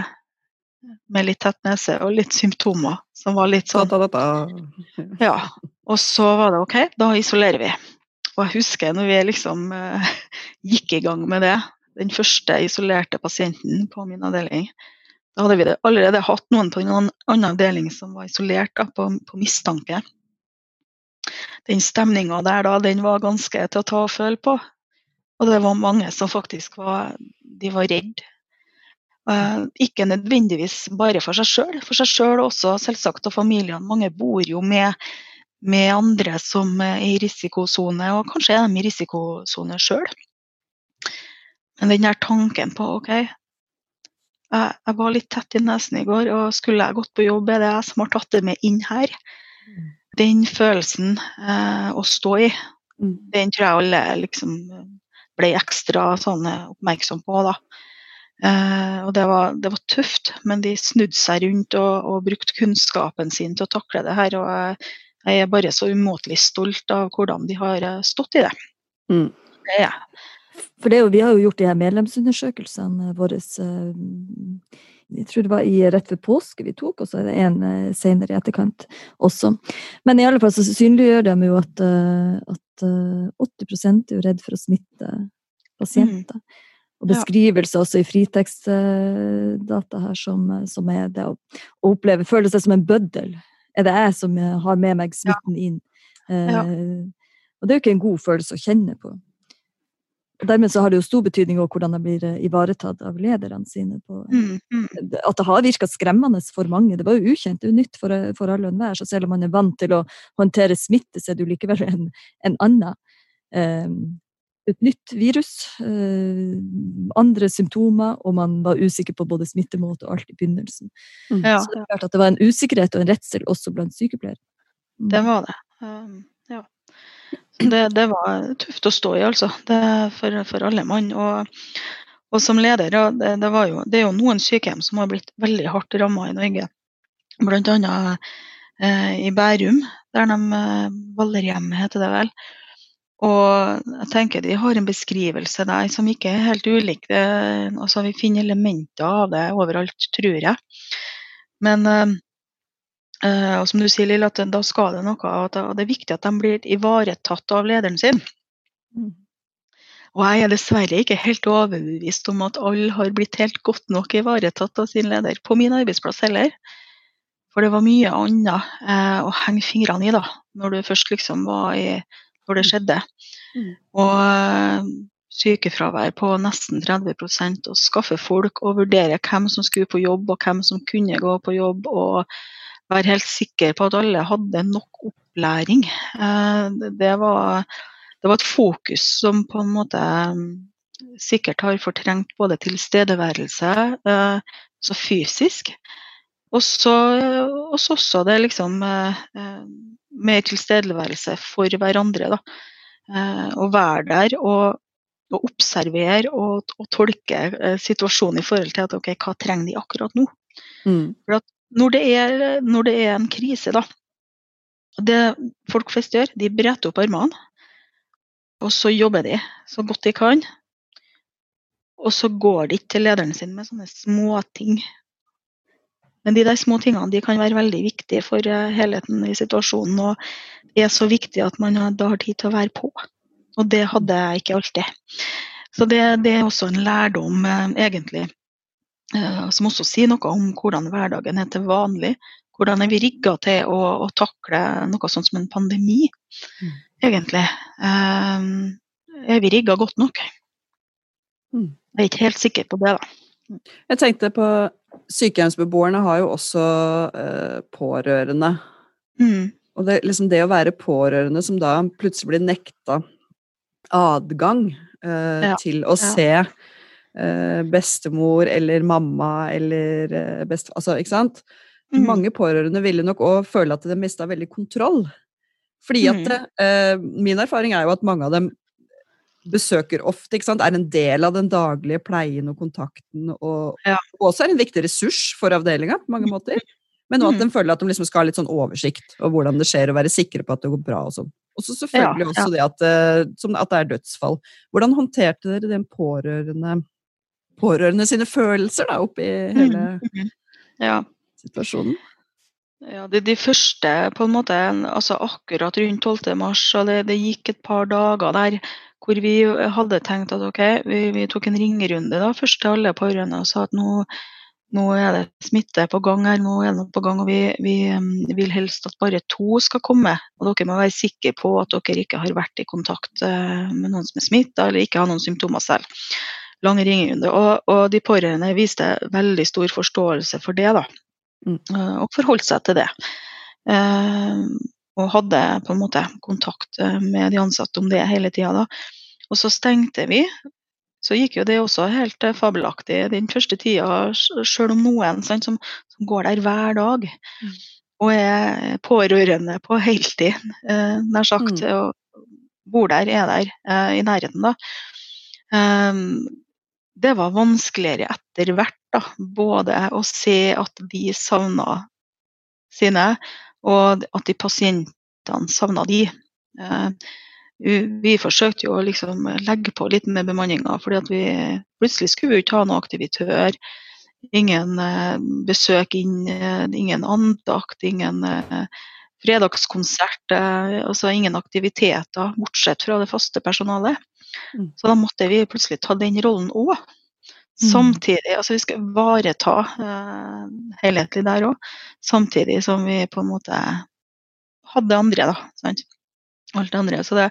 med litt tett nese og litt symptomer som var litt sånn Ja. Og så var det OK, da isolerer vi. Og jeg husker når vi liksom eh, gikk i gang med det, den første isolerte pasienten på min avdeling. Da hadde vi allerede hatt noen på en annen avdeling som var isolert da, på, på mistanke. Den stemninga der da, den var ganske til å ta og føle på. Og det var mange som faktisk var, de var redde. Eh, ikke nødvendigvis bare for seg sjøl, for seg sjøl også selvsagt og familiene. Mange bor jo med, med andre som er i risikosone, og kanskje er de i risikosone sjøl. Men den der tanken på OK, jeg, jeg var litt tett i nesen i går, og skulle jeg gått på jobb, er det jeg som har tatt det med inn her? Den følelsen eh, å stå i, Mm. den tror jeg alle liksom ble ekstra sånn eh, oppmerksom på. da. Eh, og det var, det var tøft, men de snudde seg rundt og, og brukte kunnskapen sin til å takle det her. Og jeg, jeg er bare så umåtelig stolt av hvordan de har eh, stått i det. Mm. Det er jeg. For det jo, vi har jo gjort de her medlemsundersøkelsene våre eh, Jeg tror det var i rett ved påske vi tok, og så er det en eh, senere i etterkant også. Men i alle fall så synliggjør de jo at, eh, at eh, 80 er jo redd for å smitte pasienter. Og beskrivelser også i fritekstdata her som, som er det å, å oppleve Føle seg som en bøddel. Er det jeg som eh, har med meg smitten inn? Ja. Ja. Og det er jo ikke en god følelse å kjenne på. Og Dermed så har det jo stor betydning også hvordan de blir eh, ivaretatt av lederne sine. På, Mm, mm. At det har virka skremmende for mange. Det var jo ukjent, det er jo nytt for, for alle og enhver. Så selv om man er vant til å håndtere smitte, så er det jo likevel en, en annen. Um, et nytt virus, eh, andre symptomer, og man var usikker på både smittemåte og alt i begynnelsen. Mm. Ja, Så det er klart at det var en usikkerhet og en redsel også blant sykepleiere. Mm. det var det. Um, Det, det var tøft å stå i, altså. For, for alle mann. Og, og som leder, ja, det, det, jo, det er jo noen sykehjem som har blitt veldig hardt ramma i Norge. Blant annet eh, i Bærum, der de eh, Vallerhjemmet heter det vel. Og jeg tenker de har en beskrivelse der som ikke er helt ulik. Det, altså vi finner elementer av det overalt, tror jeg. Men eh, og som du sier, Lill, at da skal det noe at det, er viktig at de blir ivaretatt av lederen sin. Mm. Og jeg er dessverre ikke helt overbevist om at alle har blitt helt godt nok ivaretatt av sin leder på min arbeidsplass heller. For det var mye annet eh, å henge fingrene i da, når du først liksom var i Når det skjedde. Mm. Og eh, sykefravær på nesten 30% og skaffe folk og vurdere hvem som skulle på jobb og hvem som kunne gå på jobb. og være helt sikker på at alle hadde nok opplæring. Eh, det- var det var et fokus som på en måte mm, sikkert har fortrengt både tilstedeværelse, eh, altså fysisk, og så og også det liksom eh, eh, mer tilstedeværelse for hverandre. da. Eh, Å være der og, og observere og, og tolke eh, situasjonen i forhold til at ok, hva trenger de akkurat nå. Mm. Når det er, når det er en krise, da. Det folk flest gjør, de bretter opp armene. Og så jobber de så godt de kan. Og så går de ikke til lederen sin med sånne småting. Men de der små tingene de kan være veldig viktige for eh, helheten i situasjonen. Og det er så viktig at man da har tid til å være på. Og det hadde jeg ikke alltid. Så det, det er også en lærdom, eh, egentlig, som også sier noe om hvordan hverdagen er til vanlig. Hvordan er vi rigga til å, å takle noe sånt som en pandemi, Mm. egentlig. Eh, er vi rigga godt nok? Mm. Jeg er ikke helt sikker på det, da. Jeg tenkte på Sykehjemsbeboerne har jo også eh, pårørende. Mm. Og det, liksom det å være pårørende som da plutselig blir nekta adgang eh, Ja, til å ja. se eh, bestemor eller mamma eller eh, best... Altså, ikke sant? Mm. Mange pårørende ville nok òg føle at de mista veldig kontroll. Fordi at Mm. eh, Min erfaring er jo at mange av dem besøker ofte, ikke sant? er en del av den daglige pleien og kontakten, og, Ja. og også er en viktig ressurs for avdelinga på mange måter. Men også at de føler at de liksom skal ha litt sånn oversikt over hvordan det skjer, og være sikre på at det går bra. Og sånn. Og så selvfølgelig Ja, også det at, eh, som at det er dødsfall. Hvordan håndterte dere den pårørende, pårørende sine følelser da, oppi hele Mm. Ja. situasjonen? Ja, de, de første, på en måte, altså akkurat rundt 12. mars, og det, det gikk et par dager der hvor vi hadde tenkt at ok, vi, vi tok en ringerunde da, først til alle pårørende og sa at nå, nå er det smitte på gang her, nå er det noe på gang, og vi, vi um, vil helst at bare to skal komme. Og dere må være sikre på at dere ikke har vært i kontakt eh, med noen som er smitta, eller ikke har noen symptomer selv. Lang ringerunde. Og, og de pårørende viste veldig stor forståelse for det, da. Mm. Eh, og forholdt seg til det. Eh, og hadde på en måte kontakt eh, med de ansatte om det hele tida. Og så stengte vi så gikk jo det også helt fabelaktig den første tida, sjøl om noen sant, som, som, går der hver dag mm. og er pårørende på heltid, eh, nær sagt, mm. og bor der, er der eh, i nærheten, da. Um, det var vanskeligere etter hvert, da. Både å se at de savna sine, og at de pasientene savna de. Uh, vi forsøkte jo å liksom legge på litt med bemanninga, fordi vi plutselig skulle vi ikke ha noen aktivitør. Ingen eh, besøk inn, eh, ingen andakt, ingen eh, fredagskonsert. Altså ingen aktiviteter, bortsett fra det faste personalet. Mm. Så da måtte vi plutselig ta den rollen òg. Mm. Samtidig, altså Vi skal ivareta uh, helhetlig der òg, samtidig som vi på en måte hadde andre. da, sant? alt andre. Så det,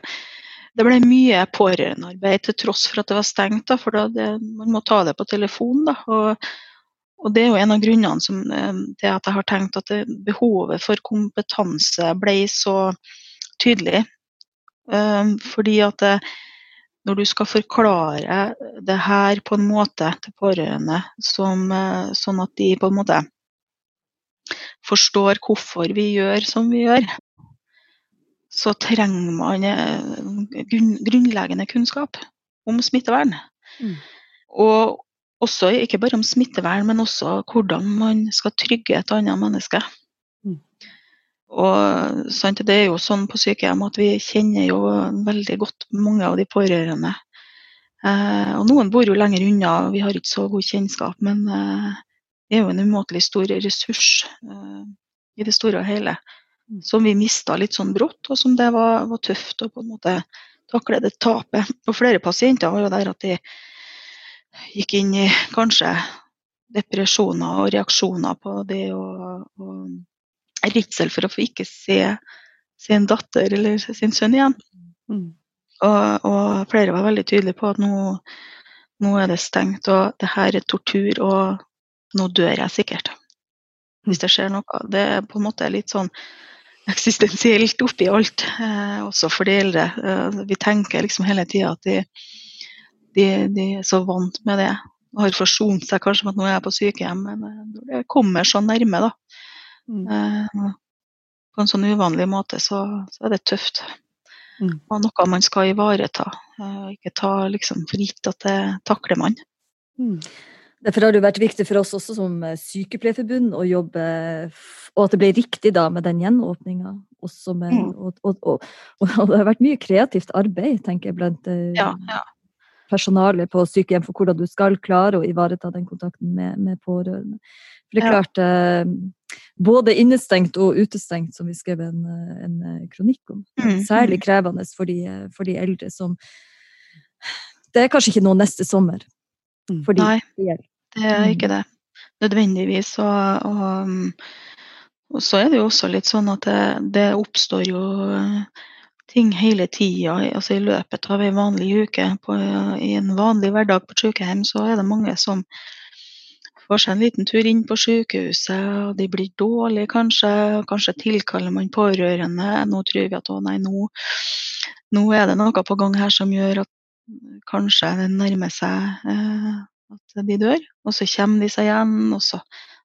det ble mye pårørendearbeid til tross for at det var stengt. Da, for det, man må ta det på telefon. Da, og, og, det er jo en av grunnene som, eh, til at jeg har tenkt at det, behovet for kompetanse ble så tydelig. Um, fordi at når du skal forklare det her på en måte til pårørende, som, sånn at de på en måte forstår hvorfor vi gjør som vi gjør, så trenger man eh, grunnleggende kunnskap om smittevern. Mm. Og også, ikke bare om smittevern, men også hvordan man skal trygge et annet menneske. Mm. Og sant, Det er jo sånn på sykehjem at vi kjenner jo veldig godt mange av de pårørende. Eh, og Noen bor jo lenger unna, vi har ikke så god kjennskap, men eh, det er jo en umåtelig stor ressurs eh, i det store og hele som vi mista litt sånn brått, og som det var, var, tøft å på en måte takle det tapet. Og flere pasienter var jo der at de gikk inn i kanskje depresjoner og reaksjoner på det og redsel for å få ikke se sin datter eller sin sønn igjen. Mm. Og, og, flere var veldig tydelige på at nå, nå, er det stengt, og det her er tortur, og nå dør jeg sikkert. Hvis det skjer noe. Det er på en måte litt sånn eksistensielt oppi alt, eh, også for de eldre. Eh, vi tenker liksom hele tida at de, de, de, er så vant med det. Og har forsont seg kanskje med at nå er jeg på sykehjem, men eh, det kommer så nærme, da, mm. Eh, på en sånn uvanlig måte, så, så er det tøft. Mm. Og noe man skal ivareta. Eh, ikke ta liksom for gitt at det takler man. Mm. Derfor har det vært viktig for oss også som eh, sykepleierforbund å jobbe Og at det ble riktig da med den gjenåpninga. Mm. Og, og, og, og, det har vært mye kreativt arbeid, tenker jeg, blant ja, ja. personalet på sykehjem for hvordan du skal klare å ivareta den kontakten med, med pårørende. For det er klart, eh, både innestengt og utestengt, som vi skrev en, en kronikk om. Mm, Særlig mm. krevende for de, for de eldre som Det er kanskje ikke noe neste sommer. Mm. Fordi Nei, det er ikke det. Nødvendigvis. Og, og, og, så er det jo også litt sånn at det, det oppstår jo eh, ting hele tida. Altså I løpet av ei vanlig uke, på, i en vanlig hverdag på sykehjem, så er det mange som får seg en liten tur inn på sykehuset, og de blir dårlige kanskje. Kanskje tilkaller man pårørende. Nå tror vi at å nei, nå, nå er det noe på gang her som gjør at kanskje det nærmer seg eh, at de dør. Og så kommer de seg igjen, og så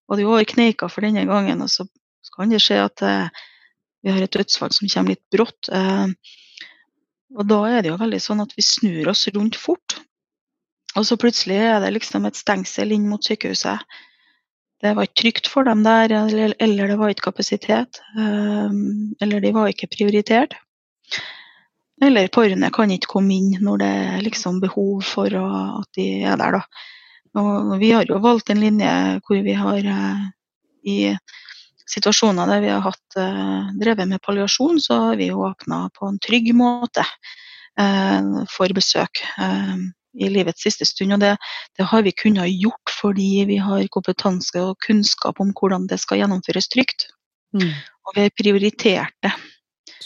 var det jo over kneika for denne gangen. Og så, kan det skje at eh, vi har et dødsfall som kommer litt brått. Eh, og da er det jo veldig sånn at vi snur oss rundt fort. Og så plutselig er det liksom et stengsel inn mot sykehuset. Det var ikke trygt for dem der, eller, det var ikke kapasitet. eller de var ikke prioritert. Eller pårørende kan ikke komme inn når det er liksom behov for at de er der. Da. Og vi har jo valgt en linje hvor vi har eh, i situasjoner der vi har hatt eh, drevet med palliasjon, så har vi åpna på en trygg måte eh, for besøk i livets siste stund. Og det, det, har vi kunnet gjort fordi vi har kompetanse og kunnskap om hvordan det skal gjennomføres trygt. Mm. Og vi har prioritert det.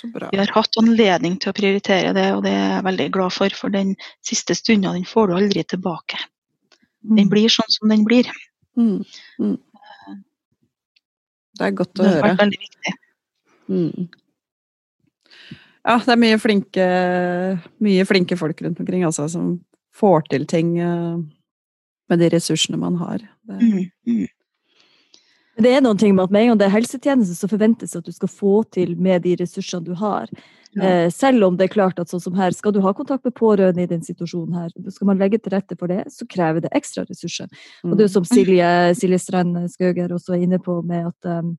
Vi har hatt anledning til å prioritere det, og det er jeg veldig glad for. For den siste stunda den får du aldri tilbake. Den mm. blir sånn som den blir. Mm. Mm. Det er godt å høre. Det har vært veldig viktig. Mm. Ja, det er mye flinke, mye flinke folk rundt omkring altså, som får til ting uh, med de ressursene man har. Det, mm, mm. Det er noen ting med at med en gang det er helsetjeneste, så forventes det at du skal få til med de ressursene du har. Ja. Eh, selv om det er klart at sånn som her, skal du ha kontakt med pårørende i den situasjonen her, skal man legge til rette for det, så krever det ekstra ressurser. Mm. Og det er som Silje, Silje Strand Skauger også er inne på med at um,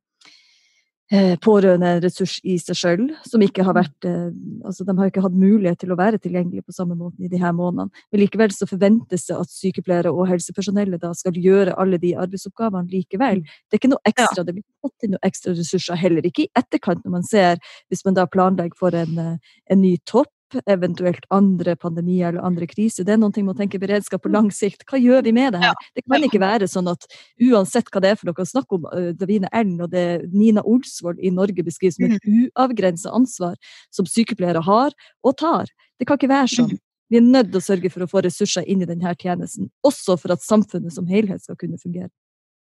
Eh, pårørende en ressurs i seg sjøl, som ikke har vært eh, altså De har ikke hatt mulighet til å være tilgjengelig på samme måte i de her månedene. Men likevel så forventes det at sykepleiere og helsepersonellet da skal gjøre alle de arbeidsoppgavene likevel. Det er ikke noe ekstra, det blir fått inn noe ekstra ressurser, heller ikke i etterkant, når man ser, hvis man da planlegger for en, eh, en ny topp eventuelt andre pandemier eller andre kriser. Det er noe med å tenke beredskap på lang sikt. Hva gjør vi med det her? Det kan ikke være sånn at uansett hva det er for noe, snakk om uh, Davine Ellen og det Nina Olsvold i Norge beskriver som et mm. uavgrensa ansvar som sykepleiere har og tar. Det kan ikke være sånn. Mm. Vi er nødt til å sørge for å få ressurser inn i denne tjenesten, også for at samfunnet som helhet skal kunne fungere.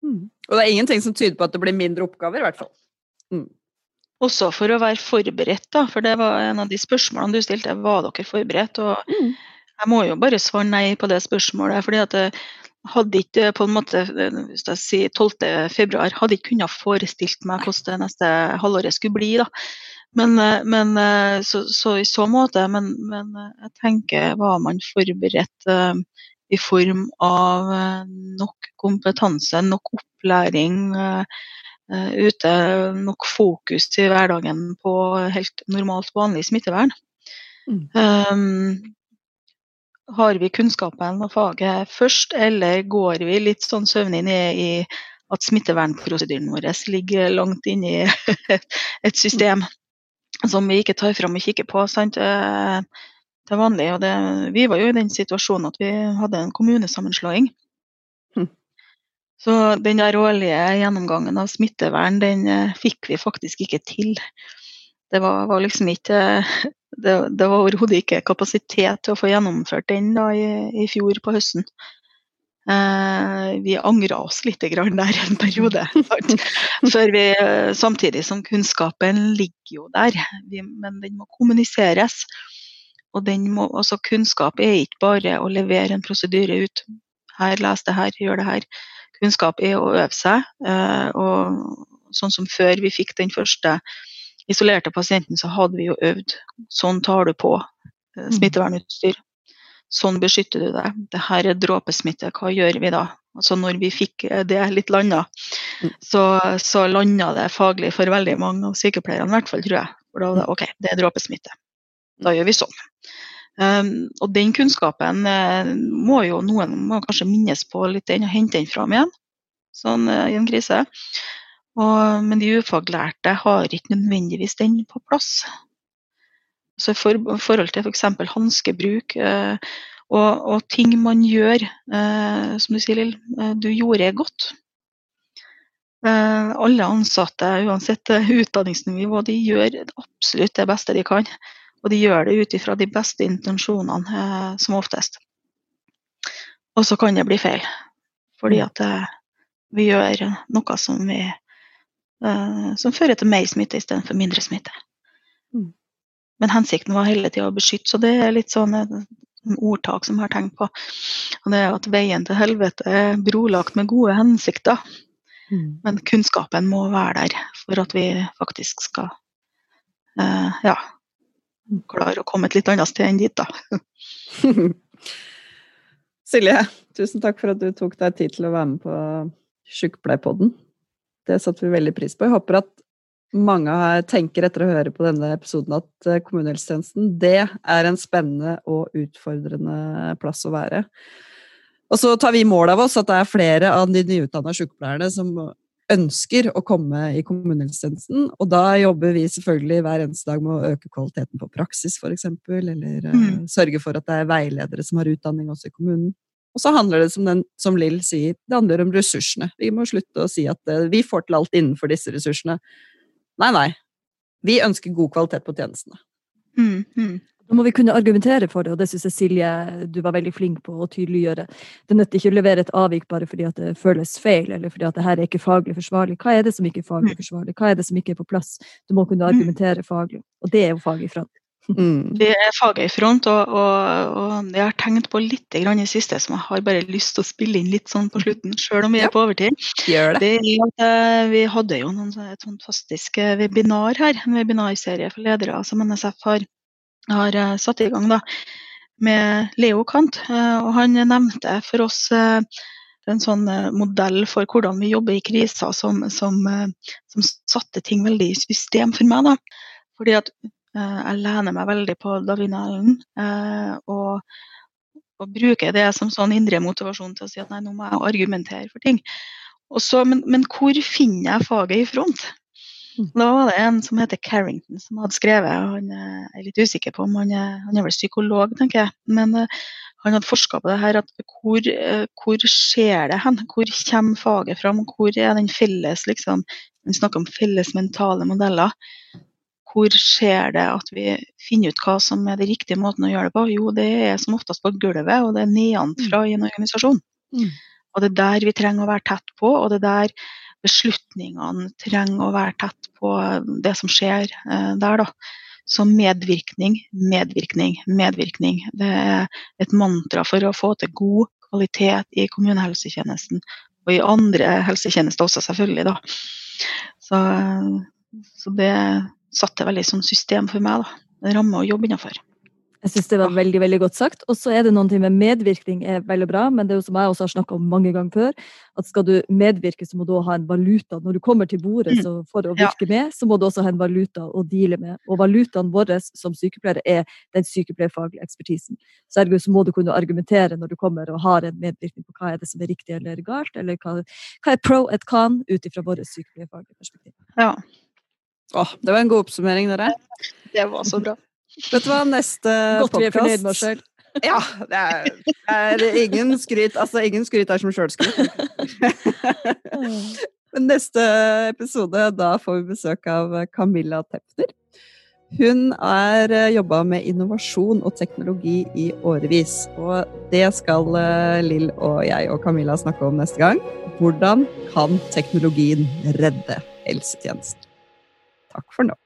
Mm. Og det er ingenting som tyder på at det blir mindre oppgaver, i hvert fall. Mm. Også for å være forberedt, da, for det var en av de spørsmålene du stilte. Var dere forberedt? Og mm. jeg må jo bare svare nei på det spørsmålet. fordi at jeg hadde ikke på en måte, hvis jeg sier 12. februar, hadde ikke kunnet forestilt meg hvordan det neste halvåret skulle bli. da. Men, men så, så, i så måte, men, men, jeg tenker var man forberedt i form av nok kompetanse, nok opplæring. Eh, ute nok fokus til hverdagen på helt normalt, vanlig smittevern. Mm. Um, har vi kunnskapen og faget først, eller går vi litt sånn søvnig ned i at smittevernprosedyren vår ligger langt inne i et system som vi ikke tar fram og kikker på sant? Eh, til vanlig. Og det, vi var jo i den situasjonen at vi hadde en kommunesammenslåing. Så den der årlige gjennomgangen av smittevern, den eh, fikk vi faktisk ikke til. Det var, var liksom ikke Det, det var overhodet ikke kapasitet til å få gjennomført den da i, i fjor på høsten. Eh, vi angra oss litt der en periode. Vi, eh, samtidig som kunnskapen ligger jo der, vi, men den må kommuniseres. Og må, altså kunnskap er ikke bare å levere en prosedyre ut. Her, les det her, gjør det her kunnskap er å øve seg. Eh, og sånn som før vi fikk den første isolerte pasienten, så hadde vi jo øvd. Sånn tar du på eh, mm. smittevernutstyr. Sånn beskytter du deg. Det her er dråpesmitte, hva gjør vi da? Altså når vi fikk eh, det litt landa, mm. så, så landa det faglig for veldig mange av sykepleierne, i hvert fall, tror jeg. For da var det OK, det er dråpesmitte. Da gjør vi sånn. Um, og den kunnskapen uh, må jo noen må kanskje minnes på litt den, og hente den fram igjen sånn, uh, i en krise. Og, men de ufaglærte har ikke nødvendigvis den på plass. Så i for, forhold til f.eks. For hanskebruk uh, og, og, ting man gjør, som du sier, Lill, du gjorde godt. alle ansatte, uansett utdanningsnivå, de gjør absolutt det beste de kan. Og de gjør det ut ifra de beste intensjonene, eh, som oftest. Og så kan det bli feil, fordi mm. at eh, vi gjør noe som, vi, eh, som fører til mer smitte istedenfor mindre smitte. Mm. Men hensikten var hele tida å beskytte, så det er litt sånn en ordtak som jeg har tenkt på. Og det er at veien til helvete er brolagt med gode hensikter. Mm. Men kunnskapen må være der for at vi faktisk skal uh, ja, klare å komme et litt annet sted enn dit, da. Silje, tusen takk for at du tok deg tid til å være med på Sjukepleierpodden. Det satte vi veldig pris på. Jeg håper at mange tenker etter å høre på denne episoden at eh, kommunehelsetjenesten det er en spennende og utfordrende plass å være. Og så tar vi mål av oss at det er flere av de nyutdanna sykepleierne som ønsker å komme i kommunehelsetjenesten. Og da jobber vi selvfølgelig hver eneste dag med å øke kvaliteten på praksis, f.eks. Eller uh, mm. sørge for at det er veiledere som har utdanning også i kommunen. Og så handler det, som, den, som Lill sier, det handler om ressursene. Vi må slutte å si at uh, vi får til alt innenfor disse ressursene. Nei, nei. Vi ønsker god kvalitet på tjenestene. Mm, mm. Da må vi kunne argumentere for det, og det syns jeg Silje du var veldig flink på å tydeliggjøre. Det nytter ikke å levere et avvik bare fordi at det føles feil, eller fordi at det her er ikke faglig forsvarlig. Hva er det som ikke er faglig mm. forsvarlig? Hva er det som ikke er på plass? Du må kunne mm. argumentere faglig, og det er jo fag i front. Mm. Det er faget i front, og, og, og jeg har tenkt på litt grann i siste som jeg har bare lyst til å spille inn litt sånn på slutten, sjøl om vi er på overtid. Gjør det. Det at eh, Vi hadde jo noen, et fantastisk eh, webinar her, en webinarserie for ledere som NSF har, har eh, satt i gang da, med Leo Kant. eh, og Han nevnte for oss eh, en sånn modell for hvordan vi jobber i kriser som, som, som satte ting veldig i system for meg. da. Fordi at jeg lener meg veldig på Davina Allen. og og bruker det som sånn indre motivasjon til å si at nei, nå må jeg argumentere for ting. Så, men, men hvor finner jeg faget i front? Mm. Da var det en som heter Carrington som hadde skrevet, og han eh, er litt usikker på om han er, han er vel psykolog, tenker jeg. Men uh, han hadde forska på det her, at hvor, uh, hvor skjer det hen? Hvor kommer faget fram? Hvor er den felles, liksom Han snakker om felles mentale modeller. Hvor skjer det at vi finner ut hva som er den riktige måten å gjøre det på? Jo, det er som oftest på gulvet, og det er nedenfra i en organisasjon. Mm. Og det er der vi trenger å være tett på, og det er der beslutningene trenger å være tett på det som skjer eh, der, da. Så medvirkning, medvirkning, medvirkning. Det er et mantra for å få til god kvalitet i kommunehelsetjenesten. Og i andre helsetjenester også, selvfølgelig, da. Så, så det satte veldig sånn system for meg, da. En ramme å jobbe innenfor. Jeg syns det var veldig veldig godt sagt. Og så er det noen ting med medvirkning er veldig bra, men det er jo som jeg også har snakka om mange ganger før, at skal du medvirke, så må du også ha en valuta. Når du kommer til bordet Mm. så for å virke med, så må du også ha en valuta å deale med. Og valutaen vår som sykepleiere er den sykepleierfaglige ekspertisen. Så ergo så må du kunne argumentere når du kommer og har en medvirkning på hva er det som er riktig eller galt, eller hva, hva er pro et con ut ifra vårt sykepleierfaglige perspektiv. Ja, Åh, det var en god oppsummering, dere. det var så bra. Vet du hva, neste Godt vi er fornøyd med podkast oss sjøl. Ja, det er, det er ingen skryt Altså, ingen skryt er som sjølskryt. Men neste episode, da får vi besøk av Camilla Tepner. Hun er jobba med innovasjon og teknologi i årevis. Og det skal eh, Lill og jeg og Camilla snakke om neste gang. Hvordan kan teknologien redde helsetjenesten? Takk for nå.